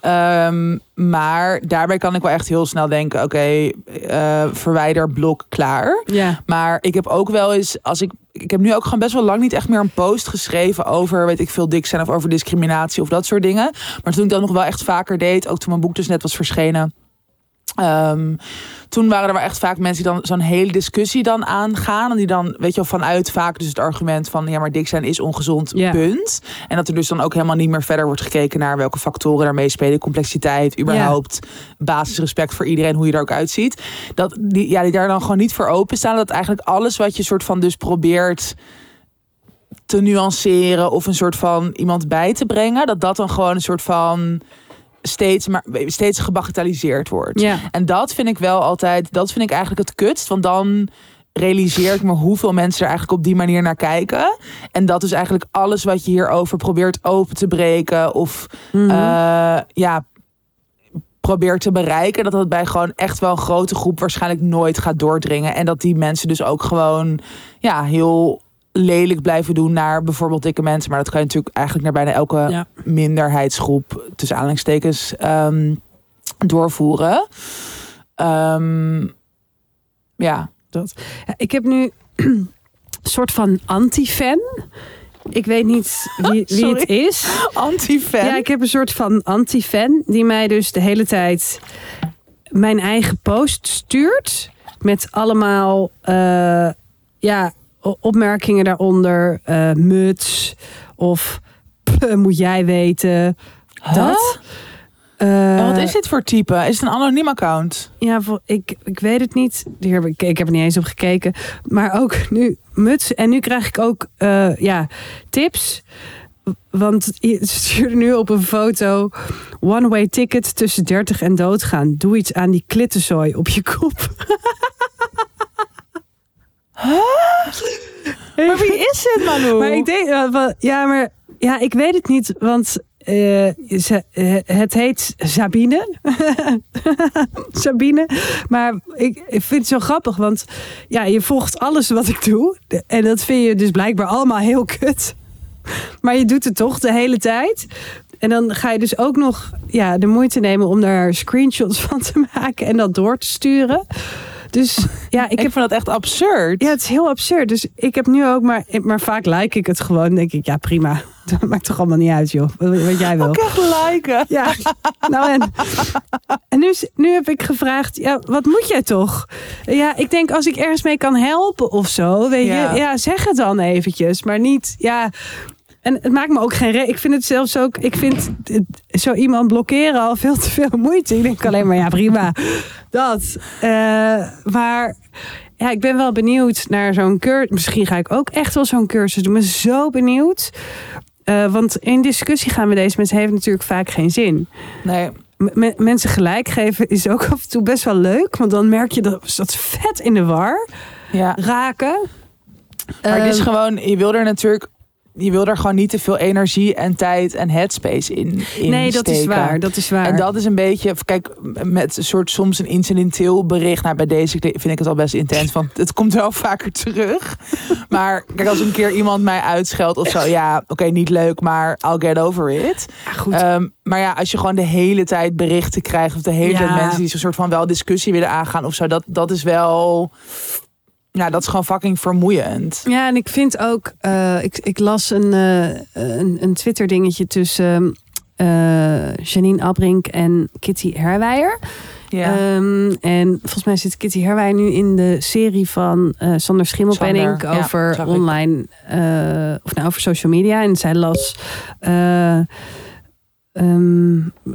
Ehm, maar daarbij kan ik wel echt heel snel denken: oké, eh, verwijder blok klaar. ja. Maar ik heb ook wel eens, als ik. Ik heb nu ook gewoon best wel lang niet echt meer een post geschreven over, weet ik veel, dik zijn of over discriminatie of dat soort dingen. Maar toen ik dat nog wel echt vaker deed, ook toen mijn boek dus net was verschenen. Ehm, toen waren er wel echt vaak mensen die dan zo'n hele discussie dan aangaan. En die dan, weet je wel, vanuit vaak dus het argument van... ja, maar dik zijn is ongezond, punt. En dat er dus dan ook helemaal niet meer verder wordt gekeken... naar welke factoren daarmee spelen. Complexiteit, überhaupt. Basisrespect voor iedereen, hoe je er ook uitziet. Dat die, ja, die daar dan gewoon niet voor openstaan. Dat eigenlijk alles wat je soort van dus probeert te nuanceren... of een soort van iemand bij te brengen... dat dat dan gewoon een soort van... steeds, maar, steeds gebagatelliseerd wordt. ja. En dat vind ik wel altijd, dat vind ik eigenlijk het kutst. Want dan realiseer ik me hoeveel mensen er eigenlijk op die manier naar kijken. En dat is eigenlijk alles wat je hierover probeert open te breken. Of Mhm. eh, ja, probeert te bereiken. Dat dat bij gewoon echt wel een grote groep waarschijnlijk nooit gaat doordringen. En dat die mensen dus ook gewoon ja, heel lelijk blijven doen naar bijvoorbeeld dikke mensen. Maar dat kan je natuurlijk eigenlijk naar bijna elke Ja. minderheidsgroep, tussen aanhalingstekens, ehm, doorvoeren. Ehm, ja. Dat. Ik heb nu een *clears throat* soort van anti-fan. Ik weet niet wie, *laughs* wie het is. Anti-fan. Ja, ik heb een soort van anti-fan die mij dus de hele tijd mijn eigen post stuurt. Met allemaal eh, ja, opmerkingen daaronder. eh, muts of "Puh, moet jij weten. Dat. Eh, wat is dit voor type? Is het een anoniem account? Ja, ik, ik weet het niet. Hier ik, ik heb er niet eens op gekeken. Maar ook nu muts. En nu krijg ik ook eh, ja, tips. Want je stuurde nu op een foto... One-way ticket tussen 30 en doodgaan. Doe iets aan die klittenzooi op je kop. *laughs* Maar wie is dit, Manu? Maar ik denk... eh, Ja, maar... Ja, ik weet het niet. Want... eh, ze- eh, het heet Sabine. *laughs* Sabine. Maar ik, ik vind het zo grappig, want ja, je volgt alles wat ik doe. En dat vind je dus blijkbaar allemaal heel kut. Maar je doet het toch de hele tijd. En dan ga je dus ook nog ja, de moeite nemen om daar screenshots van te maken en dat door te sturen. Dus *laughs* ja, ik heb vind dat echt absurd. ja, het is heel absurd. Dus ik heb nu ook maar, maar vaak like ik het gewoon. denk ik, ja prima. *laughs* Dat maakt toch allemaal niet uit, joh. Wat, jij wil. Ook echt liken. Ja, nou en, *laughs* en nu, nu heb ik gevraagd, ja, wat moet jij toch? Ja, ik denk als ik ergens mee kan helpen of zo, weet Ja. je, ja, zeg het dan eventjes, maar niet, ja. En het maakt me ook geen re Ik vind het zelfs ook, ik vind het- zo iemand blokkeren al veel te veel moeite. Ik denk alleen maar, ja, prima. Dat. Eh, maar ja, ik ben wel benieuwd naar zo'n cursus. Misschien ga ik ook echt wel zo'n cursus doen. Ik ben zo benieuwd. Eh, want in discussie gaan we deze mensen heeft natuurlijk vaak geen zin. Nee. M- mensen gelijk geven is ook af en toe best wel leuk. Want dan merk je dat ze dat vet in de war Ja. raken. Maar het is Ehm, gewoon, je wil er natuurlijk, je wil er gewoon niet te veel energie en tijd en headspace in, in nee, dat is waar. Dat is waar. En dat is een beetje, kijk, met een soort soms een incidenteel bericht. Nou, bij deze vind ik het al best intens, want het komt wel *laughs* vaker terug. Maar kijk, als een keer iemand mij uitscheldt of zo, ja, oké, niet leuk, maar I'll get over it. Ja, goed. Ehm, maar ja, als je gewoon de hele tijd berichten krijgt, of de hele Ja. tijd mensen die zo'n soort van wel discussie willen aangaan of zo, dat, dat is wel, ja, dat is gewoon fucking vermoeiend. Ja, en ik vind ook, eh, ik, ik las een, eh, een, een Twitter dingetje tussen eh Janine Abrink en Kitty Herwijer. Ja. Ehm, en volgens mij zit Kitty Herwij nu in de serie van eh, Sander Schimmelpenning Sander, over online, of nou over social media. En zij las ehm,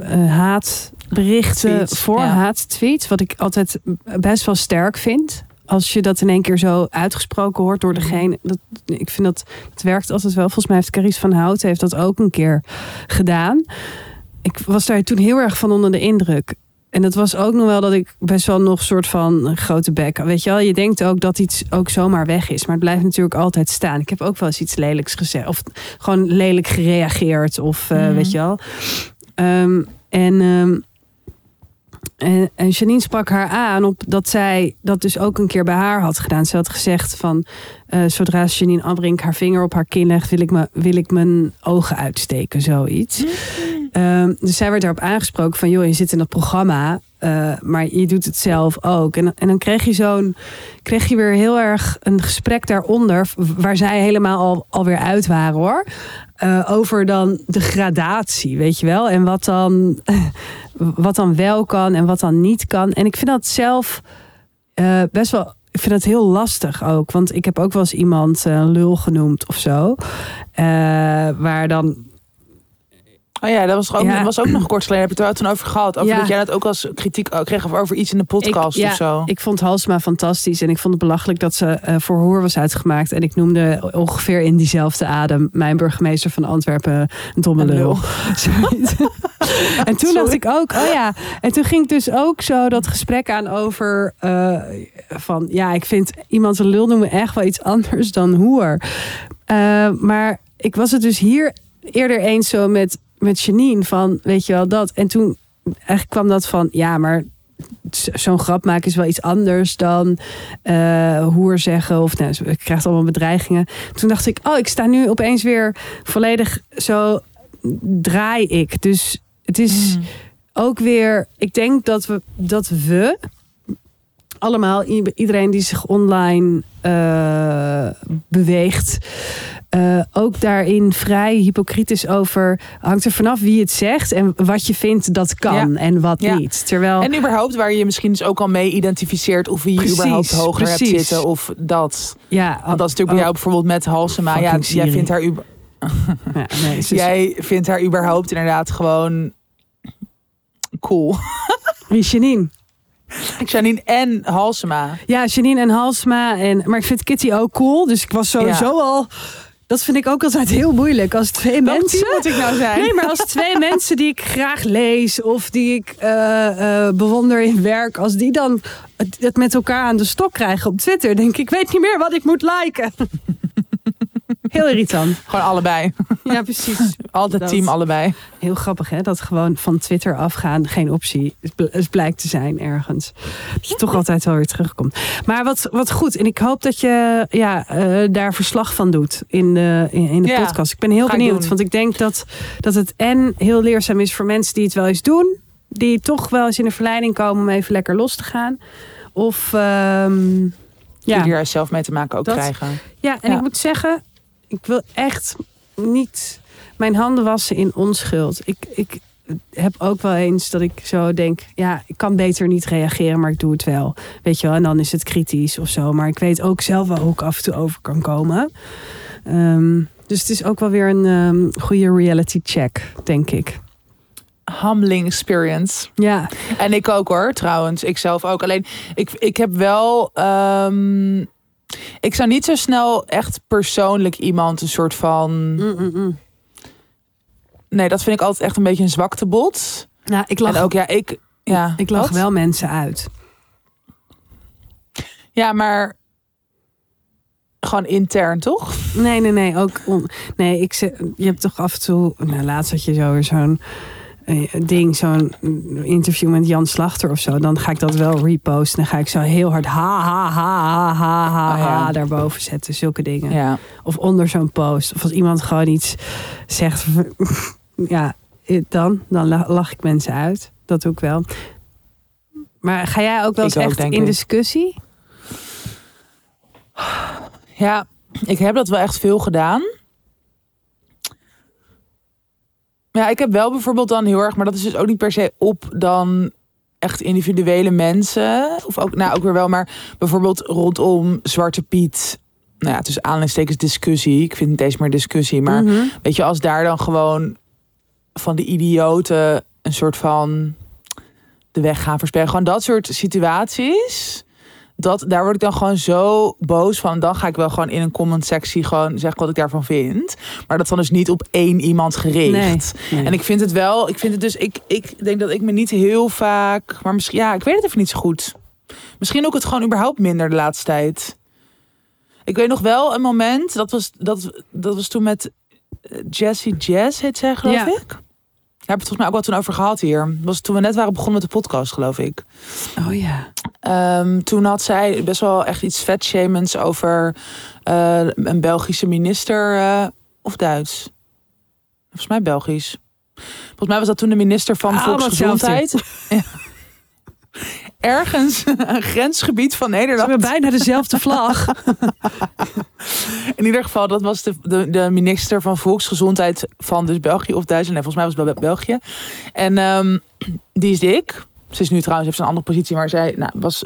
eh, haatberichten voor ja. haattweets. Wat ik altijd best wel sterk vind. Als je dat in één keer zo uitgesproken hoort door Mhm. degene. Dat, ik vind dat het werkt altijd wel. Volgens mij heeft Carice van Houten heeft dat ook een keer gedaan. Ik was daar toen heel erg van onder de indruk. en dat was ook nog wel dat ik best wel nog soort van grote bek. Weet je wel, je denkt ook dat iets ook zomaar weg is. Maar het blijft natuurlijk altijd staan. Ik heb ook wel eens iets lelijks gezegd. Of gewoon lelijk gereageerd. Of eh, Mhm. weet je wel. Ehm, en, ehm, en, en Janine sprak haar aan op dat zij dat dus ook een keer bij haar had gedaan. Ze had gezegd van eh, zodra Janine Abrink haar vinger op haar kin legt, wil ik, me, wil ik mijn ogen uitsteken, zoiets. Ehm, dus zij werd daarop aangesproken van joh, je zit in dat programma, eh, maar je doet het zelf ook. En, en dan kreeg je zo'n, kreeg je weer heel erg een gesprek daaronder, waar zij helemaal al, alweer uit waren hoor. Eh, over dan de gradatie, weet je wel. En wat dan, *laughs* wat dan wel kan en wat dan niet kan. En ik vind dat zelf eh, best wel. Ik vind dat heel lastig ook. Want ik heb ook wel eens iemand lul genoemd of zo. Waar dan Oh ja, dat was, ook, Ja. dat was ook nog kort geleden. Heb je het er toen over gehad? Over Ja. dat jij dat ook als kritiek kreeg of over iets in de podcast ik, of zo. Ik vond Halsma fantastisch. En ik vond het belachelijk dat ze eh, voor hoor was uitgemaakt. En ik noemde ongeveer in diezelfde adem mijn burgemeester van Antwerpen een domme lul. *laughs* *laughs* en toen dacht Sorry. ik ook, oh ja. En toen ging ik dus ook zo dat gesprek aan over eh, van ja, ik vind iemand een lul noemen echt wel iets anders dan hoer. Eh, maar ik was het dus hier eerder eens zo met, met Janine van, weet je wel, dat. En toen eigenlijk kwam dat van, ja, maar zo'n grap maken is wel iets anders dan eh hoer zeggen. Of nou, ik krijg allemaal bedreigingen. Toen dacht ik, oh, ik sta nu opeens weer volledig zo draai ik. Dus het is Mm. ook weer, ik denk dat we, dat we allemaal, iedereen die zich online eh, beweegt, eh, ook daarin vrij hypocriet is over, hangt er vanaf wie het zegt en wat je vindt dat kan en wat Ja. niet. Terwijl, En überhaupt waar je misschien dus ook al mee identificeert of wie je Precies, überhaupt hoger precies. hebt zitten of dat. ja, Want dat is natuurlijk bij jou bijvoorbeeld met Halsema. Ja, jij vindt haar *laughs* ja, nee, is- jij vindt haar überhaupt inderdaad gewoon cool. wie Janine? *laughs* Janine en Halsema. Ja, Janine en Halsma. En, maar ik vind Kitty ook cool. Dus ik was sowieso al... Dat vind ik ook altijd heel moeilijk. Als twee Welk mensen... moet ik nou zijn? Nee, maar als *laughs* twee mensen die ik graag lees of die ik eh, eh, bewonder in werk, als die dan het, het met elkaar aan de stok krijgen op Twitter, denk ik, ik weet niet meer wat ik moet liken. *laughs* Heel irritant. *laughs* Gewoon allebei. Ja, precies. Altijd Dat- team allebei. Heel grappig, hè? Dat gewoon van Twitter afgaan geen optie is, is blijkt te zijn ergens. Dat je toch altijd wel weer terugkomt. Maar wat, wat goed. En ik hoop dat je ja, eh, daar verslag van doet in de, in, in de Ja, podcast. Ik ben heel benieuwd. doen. Want ik denk dat, dat het en heel leerzaam is voor mensen die het wel eens doen. Die toch wel eens in de verleiding komen om even lekker los te gaan. Of ehm, Ja. ja, Die er zelf mee te maken ook Dat- krijgen. ja, en Ja. ik moet zeggen, ik wil echt niet mijn handen wassen in onschuld. Ik, ik heb ook wel eens dat ik zo denk, ja, ik kan beter niet reageren, maar ik doe het wel. Weet je wel, en dan is het kritisch of zo. Maar ik weet ook zelf wel hoe ik af en toe over kan komen. Ehm, dus het is ook wel weer een ehm, goede reality check, denk ik. Humbling experience. Ja, En ik ook hoor, trouwens. Ik zelf ook. Alleen, ik, ik heb wel... ehm, ik zou niet zo snel echt persoonlijk iemand een soort van... Mm, mm, mm. Nee, dat vind ik altijd echt een beetje een zwaktebod. Nou, ik lach, En ook, ja, ik... Ja, ik lach wat? wel mensen uit. Ja, maar... Gewoon intern, toch? Nee, nee, nee. Ook on- nee, ik je hebt toch af en toe. Nou, laatst had je zo weer zo'n ding, zo'n interview met Jan Slachter of zo. Dan ga ik dat wel reposten. Dan ga ik zo heel hard ha, ha, ha, ha, ha, ha, ja. ha daarboven zetten. Zulke dingen. Ja. Of onder zo'n post. Of als iemand gewoon iets zegt. *laughs* ja, dan, dan la- lach ik mensen uit. Dat doe ik wel. Maar ga jij ook wel eens ook, echt in discussie? Ja, ik heb dat wel echt veel gedaan. Ja, ik heb wel bijvoorbeeld dan heel erg, maar dat is dus ook niet per se op dan echt individuele mensen. Of ook, nou ook weer wel, maar bijvoorbeeld rondom Zwarte Piet. Nou ja, tussen aanleidingstekens discussie. Ik vind het niet eens meer discussie, maar Mhm. weet je, als daar dan gewoon van de idioten een soort van de weg gaan versperren. Gewoon dat soort situaties. Dat, daar word ik dan gewoon zo boos van. Dan ga ik wel gewoon in een comment sectie gewoon zeggen wat ik daarvan vind. Maar dat is dan dus niet op één iemand gericht. Nee, nee. En ik vind het wel, ik vind het dus, ik, ik denk dat ik me niet heel vaak, maar misschien, ja, ik weet het even niet zo goed. Misschien ook het gewoon überhaupt minder de laatste tijd. Ik weet nog wel een moment, dat was, dat, dat was toen met eh, Jessie Jazz, heet zij geloof Ja. ik. Daar hebben we het volgens mij ook wat toen over gehad hier. Dat was toen we net waren begonnen met de podcast, geloof ik. Oh ja. Ehm, toen had zij best wel echt iets vetshamens over eh, een Belgische minister eh, of Duits. Volgens mij Belgisch. Volgens mij was dat toen de minister van Allemaal Volksgezondheid. Ja. *laughs* Ergens *laughs* een grensgebied van Ze Nederland. hebben bijna dezelfde vlag. *laughs* In ieder geval, dat was de, de, de minister van Volksgezondheid van dus België of Duitsland. Nee, volgens mij was het Bel- België. En ehm, die is dik. Ze is nu trouwens, heeft een andere positie, maar zij nou, was,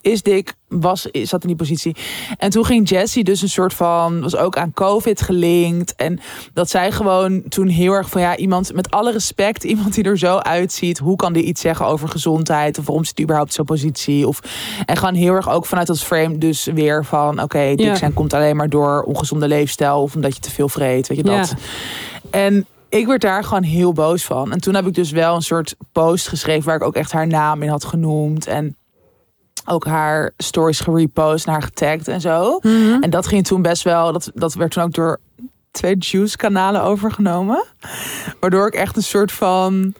is dik, was, zat in die positie. En toen ging Jessie dus een soort van, was ook aan COVID gelinkt. En dat zij gewoon toen heel erg van, ja, iemand met alle respect, *laughs* iemand die er zo uitziet, hoe kan die iets zeggen over gezondheid? Of waarom zit die überhaupt zo'n positie? Of, en gewoon heel erg ook vanuit dat frame dus weer van, oké, dik Ja. zijn komt alleen maar door ongezonde leefstijl of omdat je te veel vreet, weet je dat. Ja. En ik werd daar gewoon heel boos van. En toen heb ik dus wel een soort post geschreven waar ik ook echt haar naam in had genoemd. En ook haar stories gerepost en haar getagd en zo. Mhm. En dat ging toen best wel, dat, dat werd toen ook door twee Juice-kanalen overgenomen. Waardoor ik echt een soort van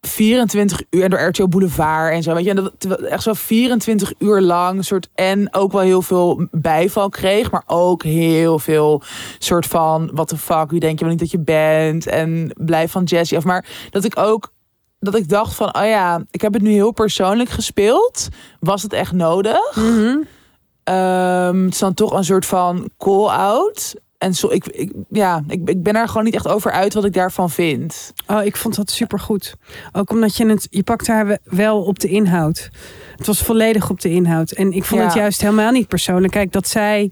24 uur en door RTO Boulevard en zo. Weet je, en dat echt zo 24 uur lang soort en ook wel heel veel bijval kreeg, maar ook heel veel soort van what the fuck, wie denk je wel niet dat je bent en blijf van Jessie af. Maar dat ik ook dat ik dacht van, oh ja, ik heb het nu heel persoonlijk gespeeld. Was het echt nodig? Ehm, het is dan toch een soort van call-out. En zo, ik, ik, ja, ik, ik ben er gewoon niet echt over uit wat ik daarvan vind. Oh, ik vond dat supergoed. Ook omdat je het, je pakt haar we- wel op de inhoud. Het was volledig op de inhoud. En ik vond Ja. het juist helemaal niet persoonlijk. Kijk, dat zij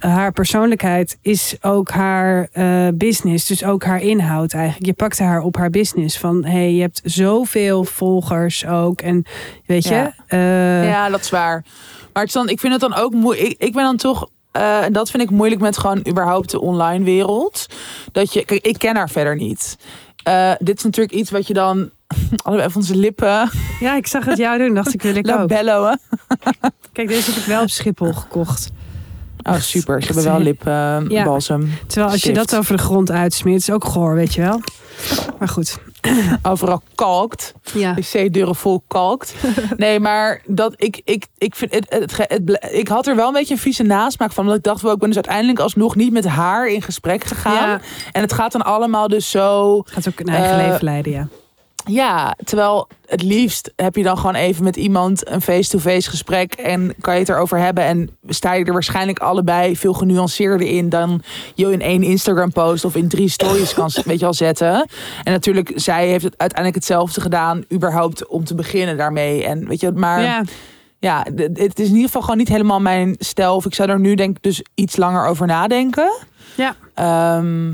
haar persoonlijkheid is ook haar eh, business. Dus ook haar inhoud eigenlijk. Je pakte haar op haar business. Van hey, je hebt zoveel volgers ook. En weet je. Ja. eh, ja, dat is waar. Maar het is dan, ik vind het dan ook moeilijk. Ik, ik ben dan toch. eh, en dat vind ik moeilijk met gewoon überhaupt de online wereld. Dat je, kijk, ik ken haar verder niet. Dit is natuurlijk iets wat je dan. *laughs* Allebei even onze lippen ja, ik zag het jou doen. Dacht ik wil ik *laughs* ook. labelloen. Kijk, deze heb ik wel op Schiphol gekocht. Oh, super. Ze hebben wel lipbalsem. Terwijl als je dat over de grond uitsmeert, is het ook goor, weet je wel. Maar goed. *clears throat* Overal kalkt. Ja. wc-deuren vol kalkt. *laughs* Nee, maar dat ik, ik, ik vind het, het, het, het ble- ik had er wel een beetje een vieze nasmaak van. Want ik dacht wel, ik ben dus uiteindelijk alsnog niet met haar in gesprek gegaan. Ja. En het gaat dan allemaal dus zo. Gaat ook een eigen Eh, leven leiden, ja. Ja, terwijl het liefst heb je dan gewoon even met iemand een face-to-face gesprek. En kan je het erover hebben. En sta je er waarschijnlijk allebei veel genuanceerder in dan je in één Instagram post of in drie stories kan *laughs* weet je al zetten. En natuurlijk, zij heeft het uiteindelijk hetzelfde gedaan, überhaupt om te beginnen daarmee. En weet je, maar ja. Ja, het is in ieder geval gewoon niet helemaal mijn stijl. Of ik zou er nu denk ik dus iets langer over nadenken. Ja. Ehm,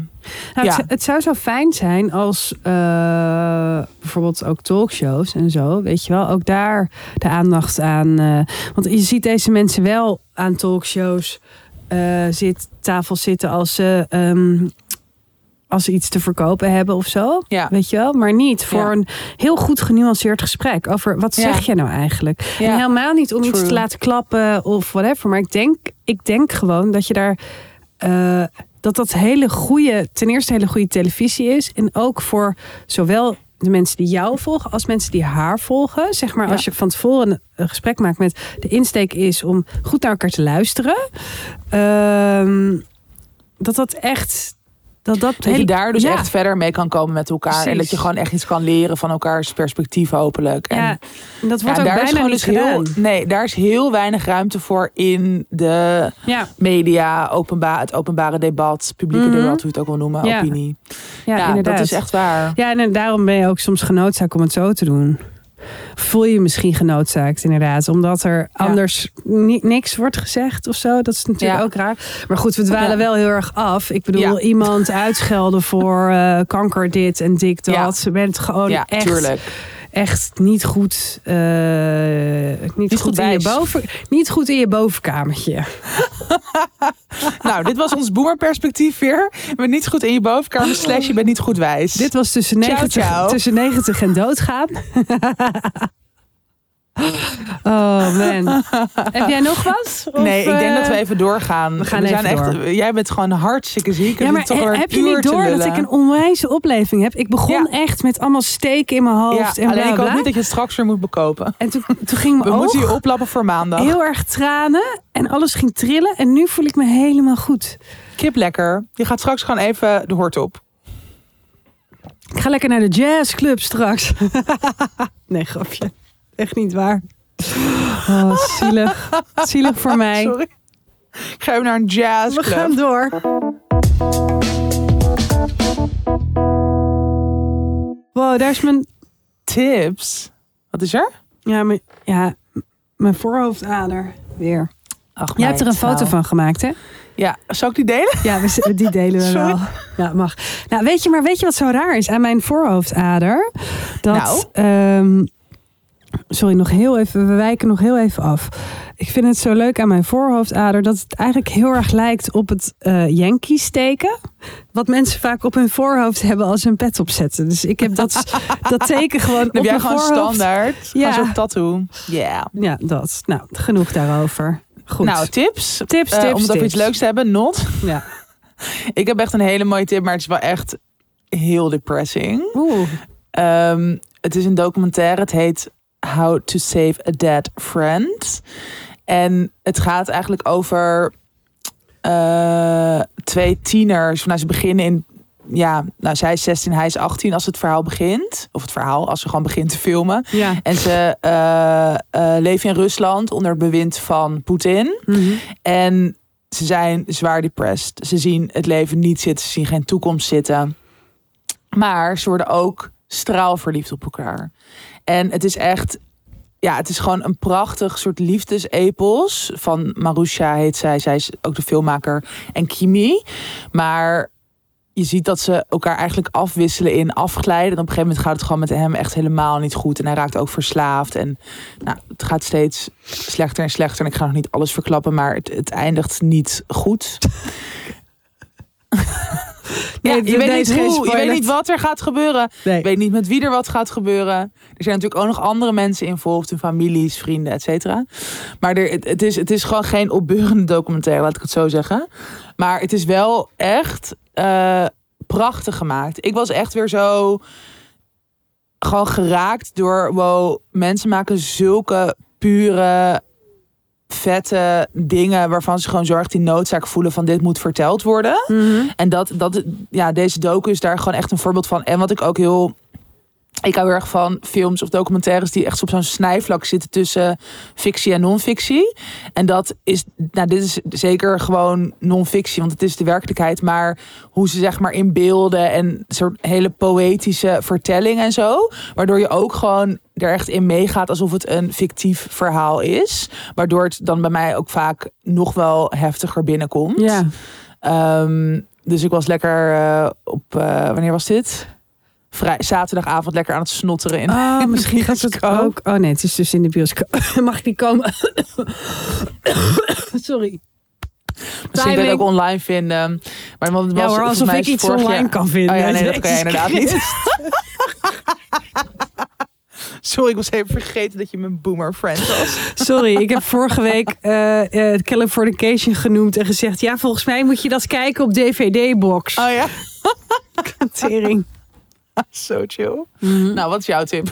Nou, Ja. het, het zou zo fijn zijn als eh, bijvoorbeeld ook talkshows en zo, weet je wel, ook daar de aandacht aan. eh, want je ziet deze mensen wel aan talkshows eh zit, tafel zitten als ze, ehm, als ze iets te verkopen hebben of zo. ja. Weet je wel, maar niet voor Ja. een heel goed genuanceerd gesprek over wat zeg je nou eigenlijk. En helemaal niet om iets te laten klappen of whatever. Maar ik denk, ik denk gewoon dat je daar. eh, dat dat hele goede, ten eerste hele goede televisie is. En ook voor zowel de mensen die jou volgen als mensen die haar volgen. Zeg maar, Ja. als je van tevoren een, een gesprek maakt met de insteek is om goed naar elkaar te luisteren. ehm, dat dat echt. Dat dat, Dat je daar dus Ja. echt verder mee kan komen met elkaar. En dat je gewoon echt iets kan leren van elkaars perspectief hopelijk. En, Ja, en dat ja, wordt ook daar is gewoon dus heel, nee, daar is heel weinig ruimte voor in de Ja, media, openbaar, het openbare debat, publieke Mhm. debat, hoe je het ook wil noemen, opinie. ja, Ja, inderdaad. dat is echt waar. Ja, en daarom ben je ook soms genoodzaakt om het zo te doen. Voel je misschien genoodzaakt, inderdaad. Omdat er anders ni- niks wordt gezegd of zo. Dat is natuurlijk Ja. ook raar. Maar goed, we dwalen wel heel erg af. Ik bedoel, iemand uitschelden voor eh, kanker dit en dik dat. Ze bent gewoon ja, echt... tuurlijk. Echt niet goed, eh, niet, goed, goed in je boven, niet goed in je bovenkamertje. *laughs* Nou, dit was ons boemerperspectief weer. Je bent niet goed in je bovenkamer, slash je bent niet goed wijs. Dit was tussen Ciao, 90, ciao. tussen 90 en doodgaan. *laughs* *gasps* oh man. Heb jij nog wat? Of, nee, ik denk eh, dat we even doorgaan. we gaan zijn even door. Jij bent gewoon hartstikke ziek. Ja, maar toch een heb je niet door dat ik een onwijze opleving heb? Ik begon Ja. echt met allemaal steken in mijn hoofd Ja, en alleen bla ik hoop niet dat je het straks weer moet bekopen. En toen, toen ging We mijn moeten je oplappen voor maandag. heel erg tranen en alles ging trillen. En nu voel ik me helemaal goed. Kip lekker. Je gaat straks gewoon even de hort op. Ik ga lekker naar de jazzclub straks. *laughs* nee, grapje. Echt niet waar. Oh, zielig. Zielig voor *laughs* mij. Sorry. Ik ga even naar een We jazzclub. gaan door. Wow, daar is mijn, Tips. Wat is er? ja, mijn, ja, mijn voorhoofdader weer. Ach, Jij hebt er een foto nou. van gemaakt, hè? Ja, zal ik die delen? Ja, we, die delen we Sorry. wel. Ja, mag. Nou, weet je, maar weet je wat zo raar is aan mijn voorhoofdader? Dat, Nou? ehm, sorry, nog heel even, we wijken nog heel even af. Ik vind het zo leuk aan mijn voorhoofdader dat het eigenlijk heel erg lijkt op het eh Yankees teken. Wat mensen vaak op hun voorhoofd hebben als ze een pet opzetten. Dus ik heb dat, *laughs* dat teken gewoon Dan op heb jij gewoon voorhoofd. standaard. Ja. Zo'n tattoo. Ja. Ja, dat. Nou, genoeg daarover. Goed. Nou, tips. tips, Eh, tips, om het over tips. iets leuks te hebben. Not. Ja. *laughs* Ik heb echt een hele mooie tip, maar het is wel echt heel depressing. Oeh. Ehm, het is een documentaire. Het heet How to Save a Dead Friend. En het gaat eigenlijk over eh, twee tieners. Nou, ze beginnen in. Ja, nou, zij is 16, hij is 18 als het verhaal begint. Of het verhaal, als ze gewoon begint te filmen. Ja. En ze eh, eh, leven in Rusland onder bewind van Poetin. Mhm. En ze zijn zwaar depressed. Ze zien het leven niet zitten. Ze zien geen toekomst zitten. Maar ze worden ook straalverliefd op elkaar. En het is echt... Ja, het is gewoon een prachtig soort liefdesepos. Van Marusha heet zij. Zij is ook de filmmaker. En Kimi. Maar je ziet dat ze elkaar eigenlijk afwisselen in afglijden. En op een gegeven moment gaat het gewoon met hem echt helemaal niet goed. En hij raakt ook verslaafd. En nou, het gaat steeds slechter en slechter. En ik ga nog niet alles verklappen, maar het, het eindigt niet goed. *laughs* ja, Nee, je, weet niet hoe, je weet niet wat er gaat gebeuren. Nee. Je weet niet met wie er wat gaat gebeuren. Er zijn natuurlijk ook nog andere mensen involved. Hun families, vrienden, et cetera. Maar er, het, het, is, het is gewoon geen opbeurende documentaire, laat ik het zo zeggen. Maar het is wel echt eh, prachtig gemaakt. Ik was echt weer zo gewoon geraakt door... Wow, mensen maken zulke pure, vette dingen... waarvan ze gewoon zorg die noodzaak voelen van dit moet verteld worden. Mhm. En dat, dat, ja, deze docu is daar gewoon echt een voorbeeld van. En wat ik ook heel. Ik hou erg van films of documentaires die echt op zo'n snijvlak zitten tussen fictie en non-fictie. En dat is, nou, dit is zeker gewoon non-fictie, want het is de werkelijkheid. Maar hoe ze zeg maar in beelden en soort hele poëtische vertelling en zo. Waardoor je ook gewoon er echt in meegaat alsof het een fictief verhaal is. Waardoor het dan bij mij ook vaak nog wel heftiger binnenkomt. Ja. Ehm, dus ik was lekker eh, op, eh, wanneer was dit? Vrij, zaterdagavond lekker aan het snotteren in. Oh, in de misschien gaat het ook. Oh nee, het is dus in de bioscoop. *laughs* Mag ik niet komen? *coughs* Sorry. Misschien kan je het ook online vinden. Maar want het Ja was hoor, volgens alsof ik iets online jaar- kan vinden. Oh ja, *laughs* nee, dat kan je inderdaad niet. *laughs* Sorry, ik was even vergeten dat je mijn boomer friend was. Sorry, ik heb vorige week eh eh, Californication genoemd en gezegd... ja, volgens mij moet je dat kijken op DVD-box. Oh ja, Tering. *laughs* zo chill. Mhm. Nou, wat is jouw tip?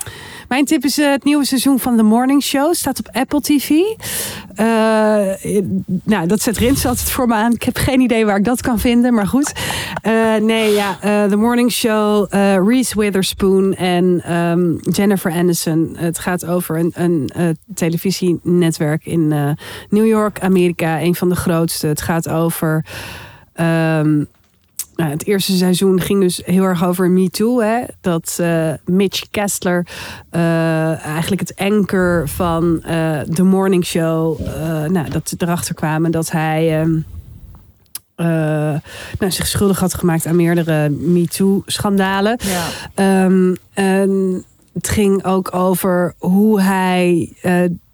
Mijn tip is eh, het nieuwe seizoen van The Morning Show. Staat op Apple TV. Eh, nou, dat zet Rins altijd voor me aan. Ik heb geen idee waar ik dat kan vinden, maar goed. Eh, nee, ja, eh, The Morning Show, eh, Reese Witherspoon en ehm, Jennifer Aniston. Het gaat over een, een eh, televisienetwerk in eh, New York, Amerika. Een van de grootste. Het gaat over... ehm, nou, het eerste seizoen ging dus heel erg over Me Too. Hè? Dat eh, Mitch Kessler, eh, eigenlijk het anker van eh The Morning Show, nou, dat ze erachter kwamen dat hij ehm, eh, nou, zich schuldig had gemaakt aan meerdere Me Too-schandalen. Ja. Ehm, en het ging ook over hoe hij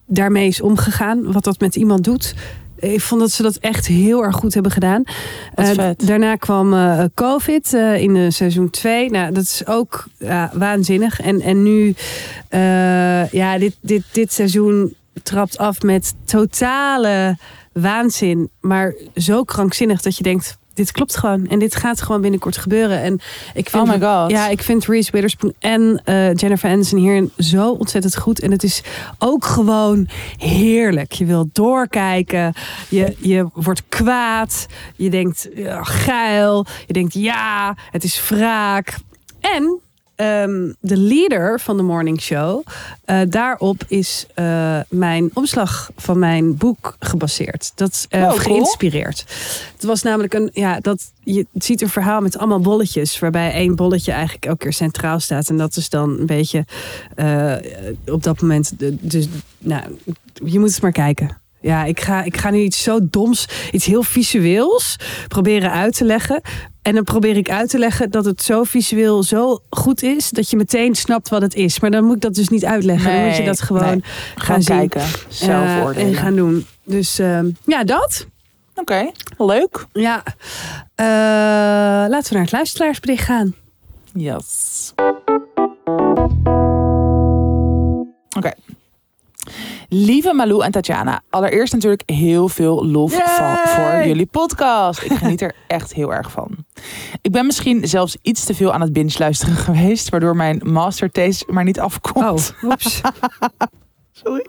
daarmee is omgegaan. Wat dat met iemand doet. Ik vond dat ze dat echt heel erg goed hebben gedaan. Eh, daarna kwam eh, COVID eh, in de seizoen 2. Nou, dat is ook waanzinnig. En, en nu, ja, dit, dit, dit seizoen trapt af met totale waanzin. Maar zo krankzinnig dat je denkt, dit klopt gewoon. En dit gaat gewoon binnenkort gebeuren. En ik vind, Oh my god. Ja, ik vind Reese Witherspoon en eh, Jennifer Aniston hierin zo ontzettend goed. En het is ook gewoon heerlijk. Je wilt doorkijken. Je, je wordt kwaad. Je denkt geil. Je denkt ja, het is wraak. En ehm, de leader van de morning show, eh, daarop is eh, mijn omslag van mijn boek gebaseerd. Dat eh, Oh, cool. geïnspireerd. Het was namelijk een, ja, dat je ziet een verhaal met allemaal bolletjes, waarbij één bolletje eigenlijk elke keer centraal staat. En dat is dan een beetje op dat moment. Dus, nou, je moet het maar kijken. Ja, ik ga, ik ga nu iets zo doms, iets heel visueels proberen uit te leggen. En dan probeer ik uit te leggen dat het zo visueel zo goed is dat je meteen snapt wat het is. Maar dan moet ik dat dus niet uitleggen. dan moet je dat gewoon nee. gaan Gaan zien. kijken. Zelf Eh, oordelen. en gaan doen. Dus ehm, ja, dat. Oké, leuk. Ja. Eh, laten we naar het luisteraarsbericht gaan. Yes. Oké. Lieve Malou en Tatjana, allereerst natuurlijk heel veel lof voor jullie podcast. Ik geniet er echt heel erg van. Ik ben misschien zelfs iets te veel aan het binge luisteren *laughs* geweest, waardoor mijn mastertaste maar niet afkomt. Oh, oeps. *laughs* Sorry.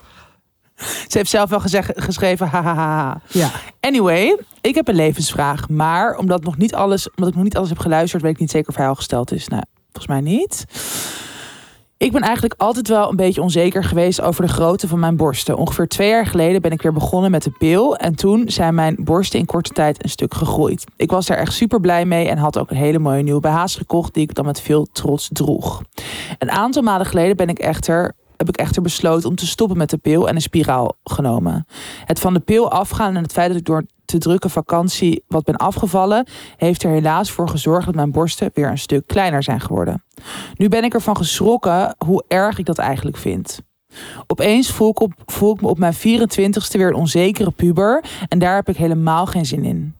Ze heeft zelf wel gezegd, geschreven, hahaha. Ja. Anyway, ik heb een levensvraag. Maar omdat, nog niet alles, omdat ik nog niet alles heb geluisterd, weet ik niet zeker of hij al gesteld is. Nou, volgens mij niet. Ik ben eigenlijk altijd wel een beetje onzeker geweest over de grootte van mijn borsten. Ongeveer twee jaar geleden ben ik weer begonnen met de pil. En toen zijn mijn borsten in korte tijd een stuk gegroeid. Ik was daar echt super blij mee en had ook een hele mooie nieuwe BH's gekocht die ik dan met veel trots droeg. Een aantal maanden geleden ben ik echter, heb ik echter besloten om te stoppen met de pil en een spiraal genomen. Het van de pil afgaan en het feit dat ik door te drukke vakantie wat ben afgevallen, heeft er helaas voor gezorgd dat mijn borsten weer een stuk kleiner zijn geworden. Nu ben ik ervan geschrokken hoe erg ik dat eigenlijk vind. Opeens voel ik, voel ik me op mijn 24ste weer een onzekere puber en daar heb ik helemaal geen zin in.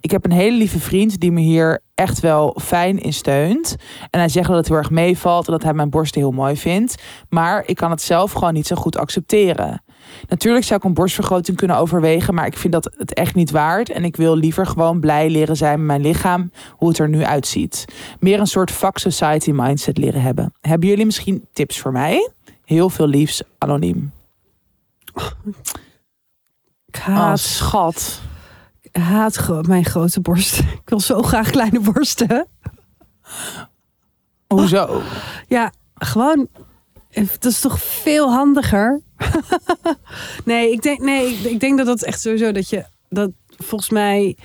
Ik heb een hele lieve vriend die me hier echt wel fijn in steunt. En hij zegt dat het heel erg meevalt en dat hij mijn borsten heel mooi vindt. Maar ik kan het zelf gewoon niet zo goed accepteren. Natuurlijk zou ik een borstvergroting kunnen overwegen, maar ik vind dat het echt niet waard. En ik wil liever gewoon blij leren zijn met mijn lichaam, hoe het er nu uitziet. Meer een soort fuck society mindset leren hebben. Hebben jullie misschien tips voor mij? Heel veel liefs, anoniem. Ik Ah, schat. Haat gro- mijn grote borsten. *laughs* Ik wil zo graag kleine borsten. Hoezo? Ja, gewoon. Dat is toch veel handiger? *laughs* nee, ik denk, nee, ik, ik denk dat dat echt sowieso dat je dat volgens mij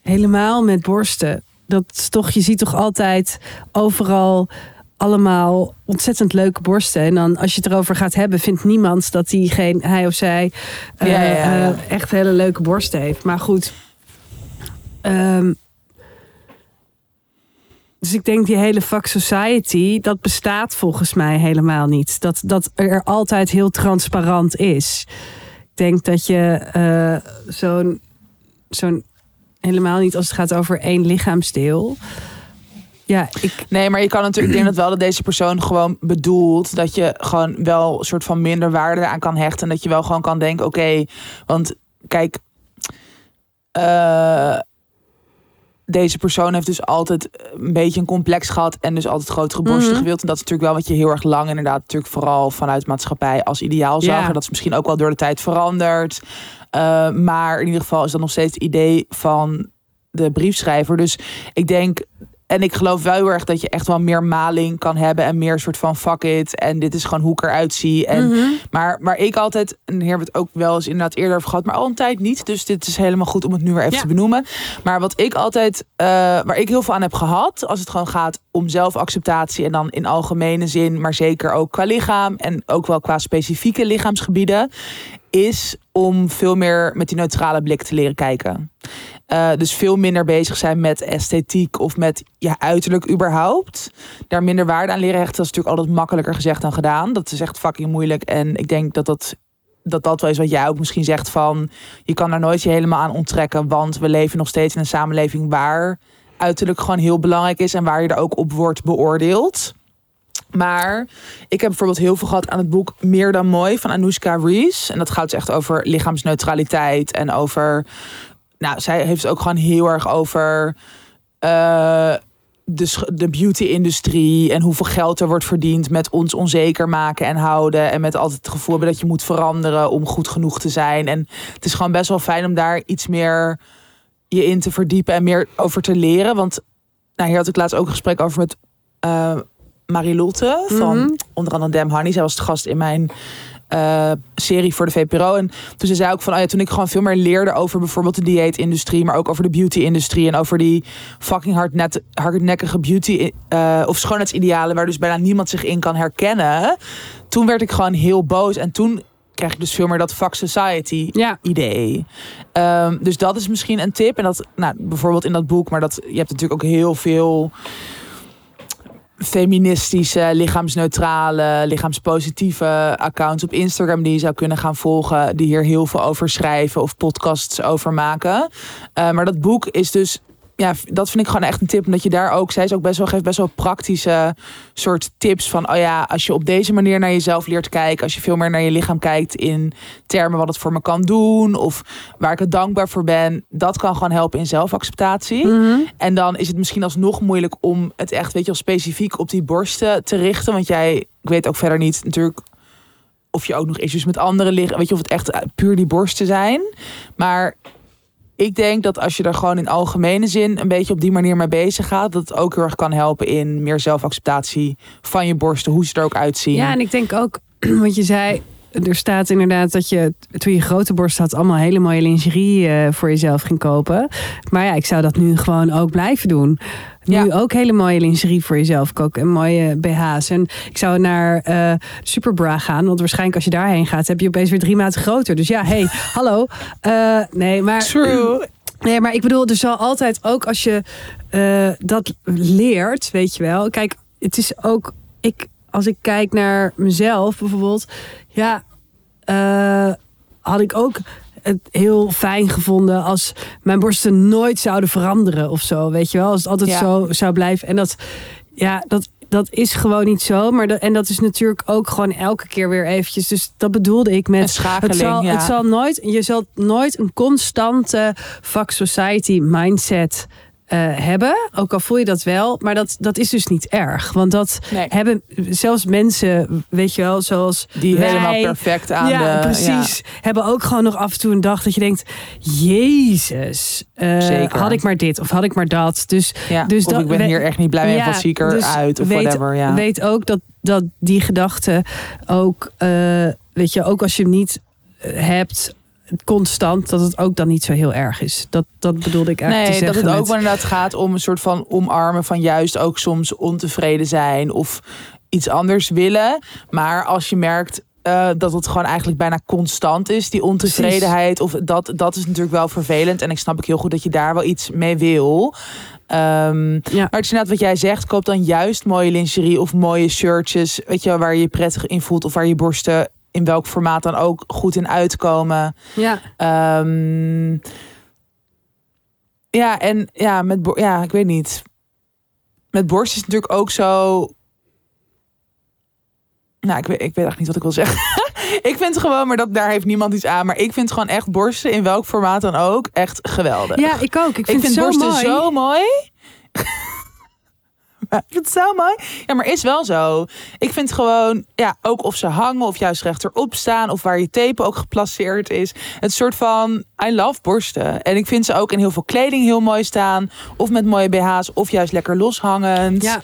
helemaal met borsten. Dat is toch, je ziet toch altijd overal allemaal ontzettend leuke borsten. En dan als je het erover gaat hebben, vindt niemand dat hij geen hij of zij eh, Ja, ja, ja, ja. eh, echt hele leuke borsten heeft. Maar goed. Ehm, dus ik denk die hele fuck society, dat bestaat volgens mij helemaal niet. Dat, dat er altijd heel transparant is. Ik denk dat je eh, zo'n zo'n helemaal niet als het gaat over één lichaamsdeel. Ja, ik, Nee, maar je kan natuurlijk. Ik denk dat wel dat deze persoon gewoon bedoelt dat je gewoon wel een soort van minder waarde aan kan hechten. En dat je wel gewoon kan denken: oké, want kijk, eh, deze persoon heeft dus altijd een beetje een complex gehad en dus altijd grotere borsten Mhm. gewild. En dat is natuurlijk wel wat je heel erg lang inderdaad natuurlijk vooral vanuit maatschappij als ideaal zag. Ja. En dat is misschien ook wel door de tijd veranderd. Eh, maar in ieder geval is dat nog steeds het idee van de briefschrijver. Dus ik denk, en ik geloof wel heel erg dat je echt wel meer maling kan hebben en meer soort van fuck it. En dit is gewoon hoe ik eruit zie. En, Mhm. Maar waar ik altijd, en hier hebben we het ook wel eens inderdaad eerder over gehad, maar al een tijd niet. Dus dit is helemaal goed om het nu weer even Ja. te benoemen. Maar wat ik altijd, eh, waar ik heel veel aan heb gehad, als het gewoon gaat om zelfacceptatie en dan in algemene zin, maar zeker ook qua lichaam en ook wel qua specifieke lichaamsgebieden, is om veel meer met die neutrale blik te leren kijken. Uh, dus veel minder bezig zijn met esthetiek of met ja, uiterlijk überhaupt. Daar minder waarde aan leren hechten. Dat is natuurlijk altijd makkelijker gezegd dan gedaan. Dat is echt fucking moeilijk. En ik denk dat dat, dat, dat wel is wat jij ook misschien zegt van... je kan daar nooit je helemaal aan onttrekken. Want we leven nog steeds in een samenleving waar uiterlijk gewoon heel belangrijk is. En waar je er ook op wordt beoordeeld. Maar ik heb bijvoorbeeld heel veel gehad aan het boek Meer dan Mooi van Anoushka Rees. En dat gaat dus echt over lichaamsneutraliteit en over nou, zij heeft ook gewoon heel erg over uh, de, de beauty-industrie en hoeveel geld er wordt verdiend met ons onzeker maken en houden. En met altijd het gevoel hebben dat je moet veranderen om goed genoeg te zijn. En het is gewoon best wel fijn om daar iets meer je in te verdiepen en meer over te leren. Want nou, hier had ik laatst ook een gesprek over met uh, Marilotte van mhm. onder andere Dem Honey. Zij was de gast in mijn uh, serie voor de VPRO. En toen ze zei ook van, oh ja, toen ik gewoon veel meer leerde over bijvoorbeeld de dieetindustrie, maar ook over de beauty-industrie en over die fucking hardnet, hardnekkige beauty uh, of schoonheidsidealen waar dus bijna niemand zich in kan herkennen. Toen werd ik gewoon heel boos en toen krijg ik dus veel meer dat fuck society idee. Um, dus dat is misschien een tip. En dat, nou, bijvoorbeeld in dat boek, maar dat je hebt natuurlijk ook heel veel feministische, lichaamsneutrale, lichaamspositieve accounts op Instagram die je zou kunnen gaan volgen, die hier heel veel over schrijven of podcasts over maken. Uh, maar dat boek is dus ja, dat vind ik gewoon echt een tip. Omdat je daar ook, zij is ook best wel, geeft best wel praktische soort tips van, oh ja, als je op deze manier naar jezelf leert kijken, als je veel meer naar je lichaam kijkt in termen wat het voor me kan doen, of waar ik het dankbaar voor ben, dat kan gewoon helpen in zelfacceptatie. Mhm. En dan is het misschien alsnog moeilijk om het echt, weet je wel, specifiek op die borsten te richten. Want jij, ik weet ook verder niet natuurlijk of je ook nog issues met anderen liggen. Weet je, of het echt puur die borsten zijn. Maar ik denk dat als je er gewoon in algemene zin een beetje op die manier mee bezig gaat, dat het ook heel erg kan helpen in meer zelfacceptatie van je borsten, hoe ze er ook uitzien. Ja, en ik denk ook, *clears throat* wat je zei, er staat inderdaad dat je toen je grote borst had, allemaal hele mooie lingerie uh, voor jezelf ging kopen. Maar ja, ik zou dat nu gewoon ook blijven doen. Nu ook hele mooie lingerie voor jezelf koken en mooie BH's. En ik zou naar uh, Superbra gaan, want waarschijnlijk als je daarheen gaat, heb je opeens weer drie maten groter. Dus ja, hey, *laughs* hallo. Uh, nee, maar. True. Nee, maar ik bedoel, er zal altijd ook als je dat leert, weet je wel. Kijk, het is ook. Ik, als ik kijk naar mezelf bijvoorbeeld, ja, uh, had ik ook het heel fijn gevonden als mijn borsten nooit zouden veranderen of zo. Weet je wel, als het altijd zo zou blijven. En dat, ja, dat, dat is gewoon niet zo. Maar dat, en dat is natuurlijk ook gewoon elke keer weer eventjes. Dus dat bedoelde ik met schakeling. Het zal, het zal nooit, je zult nooit een constante fuck society mindset uh, hebben. Ook al voel je dat wel. Maar dat, dat is dus niet erg. Want dat hebben zelfs mensen, weet je wel, zoals. Die helemaal perfect aan ja, de. Precies. Hebben ook gewoon nog af en toe een dag dat je denkt: Jezus, uh, had ik maar dit of had ik maar dat. Dus, ja, dus of dat, ik ben hier echt niet blij mee van zieker dus uit of weet, whatever. Ja. Weet ook dat, dat die gedachte ook, uh, weet je, ook als je hem niet hebt constant, dat het ook dan niet zo heel erg is. Dat, dat bedoelde ik eigenlijk nee, te zeggen. dat het ook met... inderdaad gaat om een soort van omarmen van juist ook soms ontevreden zijn of iets anders willen. Maar als je merkt uh, dat het gewoon eigenlijk bijna constant is, die ontevredenheid. Of dat, dat is natuurlijk wel vervelend. En ik snap ik heel goed dat je daar wel iets mee wil. Um, ja. Maar het is inderdaad wat jij zegt. Koop dan juist mooie lingerie of mooie shirtjes. Weet je, waar je je prettig in voelt. Of waar je borsten in welk formaat dan ook goed in uitkomen. Ja. Um, ja, en ja, met ja, ik weet niet. Met borst is het natuurlijk ook zo. Nou, ik weet, ik weet echt niet wat ik wil zeggen. *laughs* ik vind gewoon, maar dat, daar heeft niemand iets aan. Maar ik vind gewoon echt borsten, in welk formaat dan ook, echt geweldig. Ja, ik ook. Ik vind, ik vind borsten zo mooi. Ik vind het zo mooi. Ja, maar is wel zo. Ik vind gewoon, ja, ook of ze hangen of juist rechterop staan of waar je tape ook geplaceerd is. Het soort van, I love borsten. En ik vind ze ook in heel veel kleding heel mooi staan. Of met mooie BH's of juist lekker loshangend. Ja.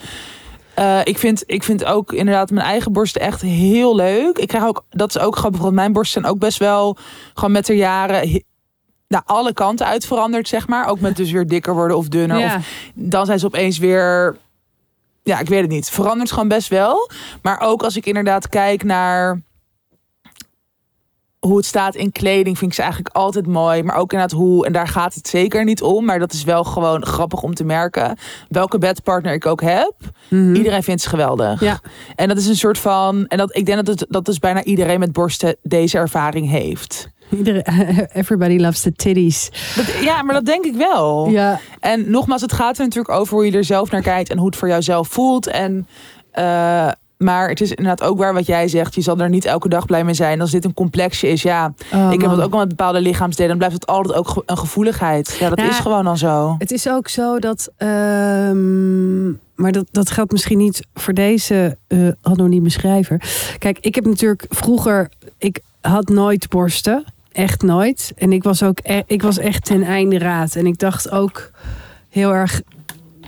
Uh, ik, vind, ik vind ook inderdaad mijn eigen borsten echt heel leuk. Ik krijg ook, dat is ook grappig, want mijn borsten zijn ook best wel gewoon met de jaren naar alle kanten uit veranderd, zeg maar. Ook met dus weer dikker worden of dunner. Ja. Of dan zijn ze opeens weer ja, ik weet het niet. Verandert gewoon best wel. Maar ook als ik inderdaad kijk naar hoe het staat in kleding vind ik ze eigenlijk altijd mooi. Maar ook inderdaad hoe, en daar gaat het zeker niet om. Maar dat is wel gewoon grappig om te merken. Welke bedpartner ik ook heb, Mhm. iedereen vindt ze geweldig. Ja. En dat is een soort van, en dat, ik denk dat, het, dat dus bijna iedereen met borsten deze ervaring heeft. Iedereen, *laughs* everybody loves the titties. Dat, ja, maar dat denk ik wel. Ja. En nogmaals, het gaat er natuurlijk over hoe je er zelf naar kijkt en hoe het voor jou zelf voelt. En, eh, maar het is inderdaad ook waar wat jij zegt. Je zal er niet elke dag blij mee zijn. Als dit een complexje is, ja. Oh, ik heb het ook wel met bepaalde lichaamsdelen. Dan blijft het altijd ook ge- een gevoeligheid. Ja, dat Ja. is gewoon dan zo. Het is ook zo dat. ehm, maar dat, dat geldt misschien niet voor deze eh, anonieme schrijver. Kijk, ik heb natuurlijk vroeger. Ik had nooit borsten. Echt nooit. En ik was ook e- ik was echt ten einde raad. En ik dacht ook heel erg.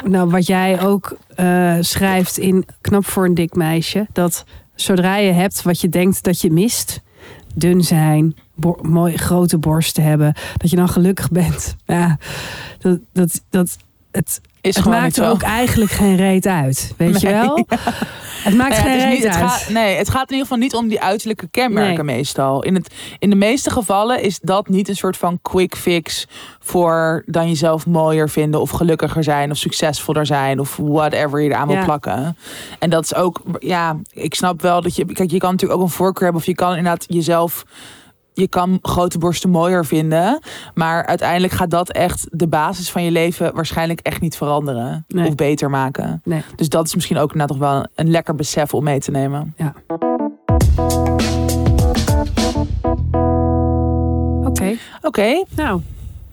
Nou, wat jij ook eh, schrijft in Knap voor een dik meisje. Dat zodra je hebt wat je denkt dat je mist. Dun zijn, mooi grote borsten hebben. Dat je dan gelukkig bent. Ja, dat, dat, dat, het, Is het maakt er ook eigenlijk geen reet uit. Weet je wel? Het maakt ja, geen het, reet niet, het, uit. gaat, nee, het gaat in ieder geval niet om die uiterlijke kenmerken meestal. In, het, in de meeste gevallen is dat niet een soort van quick fix voor dan jezelf mooier vinden of gelukkiger zijn of succesvoller zijn of whatever je eraan wil Ja. plakken. En dat is ook, ja, ik snap wel dat je, kijk, je kan natuurlijk ook een voorkeur hebben of je kan inderdaad jezelf je kan grote borsten mooier vinden. Maar uiteindelijk gaat dat echt de basis van je leven waarschijnlijk echt niet veranderen. Nee. Of beter maken. Nee. Dus dat is misschien ook nog wel een lekker besef om mee te nemen. Oké, Oké, nou.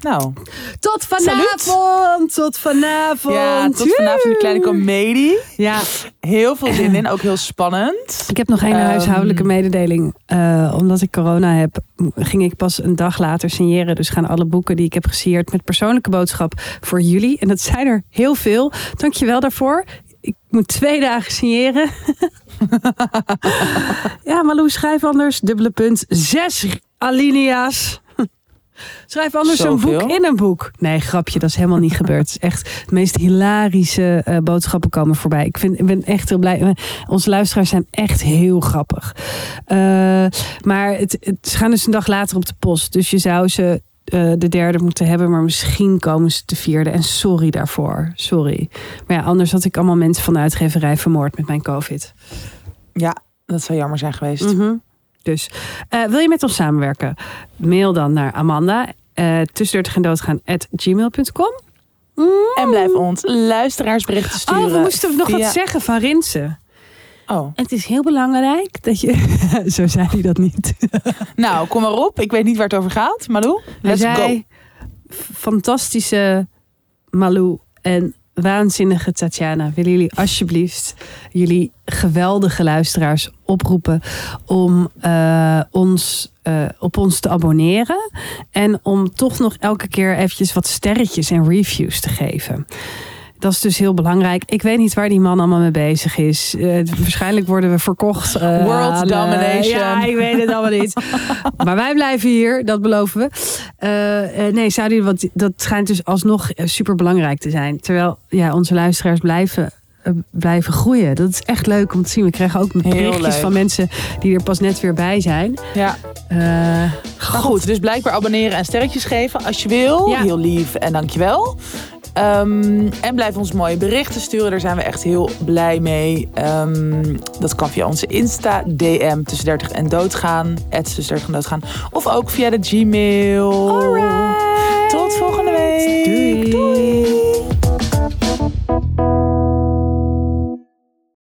Nou. Tot vanavond! Tot vanavond! Ja, tot vanavond een kleine Woe! comedie. Ja, Heel veel zin in, ook heel spannend. ik heb nog één Ehm. huishoudelijke mededeling. Eh, omdat ik corona heb, ging ik pas een dag later signeren. Dus gaan alle boeken die ik heb gesigneerd met persoonlijke boodschap voor jullie. En dat zijn er heel veel. Dankjewel daarvoor. Ik moet twee dagen signeren. *laughs* ja, Malou, schrijf anders. Dubbele punt. Zes alinea's. Schrijf anders een boek in een boek. Nee, grapje, dat is helemaal niet gebeurd. Het is echt de meest hilarische eh, boodschappen komen voorbij. Ik, vind, ik ben echt heel blij. Onze luisteraars zijn echt heel grappig. Eh, maar het, het, ze gaan dus een dag later op de post. Dus je zou ze eh, de derde moeten hebben. Maar misschien komen ze de vierde. En sorry daarvoor. Sorry. Maar ja, anders had ik allemaal mensen van de uitgeverij vermoord met mijn COVID. Ja, dat zou jammer zijn geweest. Mhm. Dus eh, wil je met ons samenwerken? Mail dan naar Amanda. eh tussen 30 en doodgaan at gmail.com. En blijf ons luisteraarsberichten sturen. Oh, we moesten nog wat zeggen van Rinsen. Oh, Het is heel belangrijk dat je... *laughs* Zo zei hij dat niet. *laughs* nou, kom maar op. Ik weet niet waar het over gaat. Malou, Hij let's go. zei, fantastische Malou en waanzinnige Tatjana. Willen jullie alsjeblieft jullie geweldige luisteraars oproepen om eh, ons, eh, op ons te abonneren. En om toch nog elke keer eventjes wat sterretjes en reviews te geven. Dat is dus heel belangrijk. Ik weet niet waar die man allemaal mee bezig is. Eh, waarschijnlijk worden we verkocht. eh, World aan, eh, domination. ja, ik weet het allemaal niet. *laughs* maar wij blijven hier, dat beloven we. Eh, nee, zouden jullie wat, dat schijnt dus alsnog super belangrijk te zijn. Terwijl ja, onze luisteraars blijven, blijven groeien. Dat is echt leuk om te zien. We krijgen ook berichtjes van mensen die er pas net weer bij zijn. Ja, maar goed. Dus blijkbaar abonneren en sterretjes geven als je wil. Ja. Heel lief en dankjewel. Ehm, en blijf ons mooie berichten sturen. Daar zijn we echt heel blij mee. Ehm, dat kan via onze Insta, DM tussen 30 en doodgaan. tussen 30 en doodgaan. Of ook via de Gmail. Tot volgende week. Doei.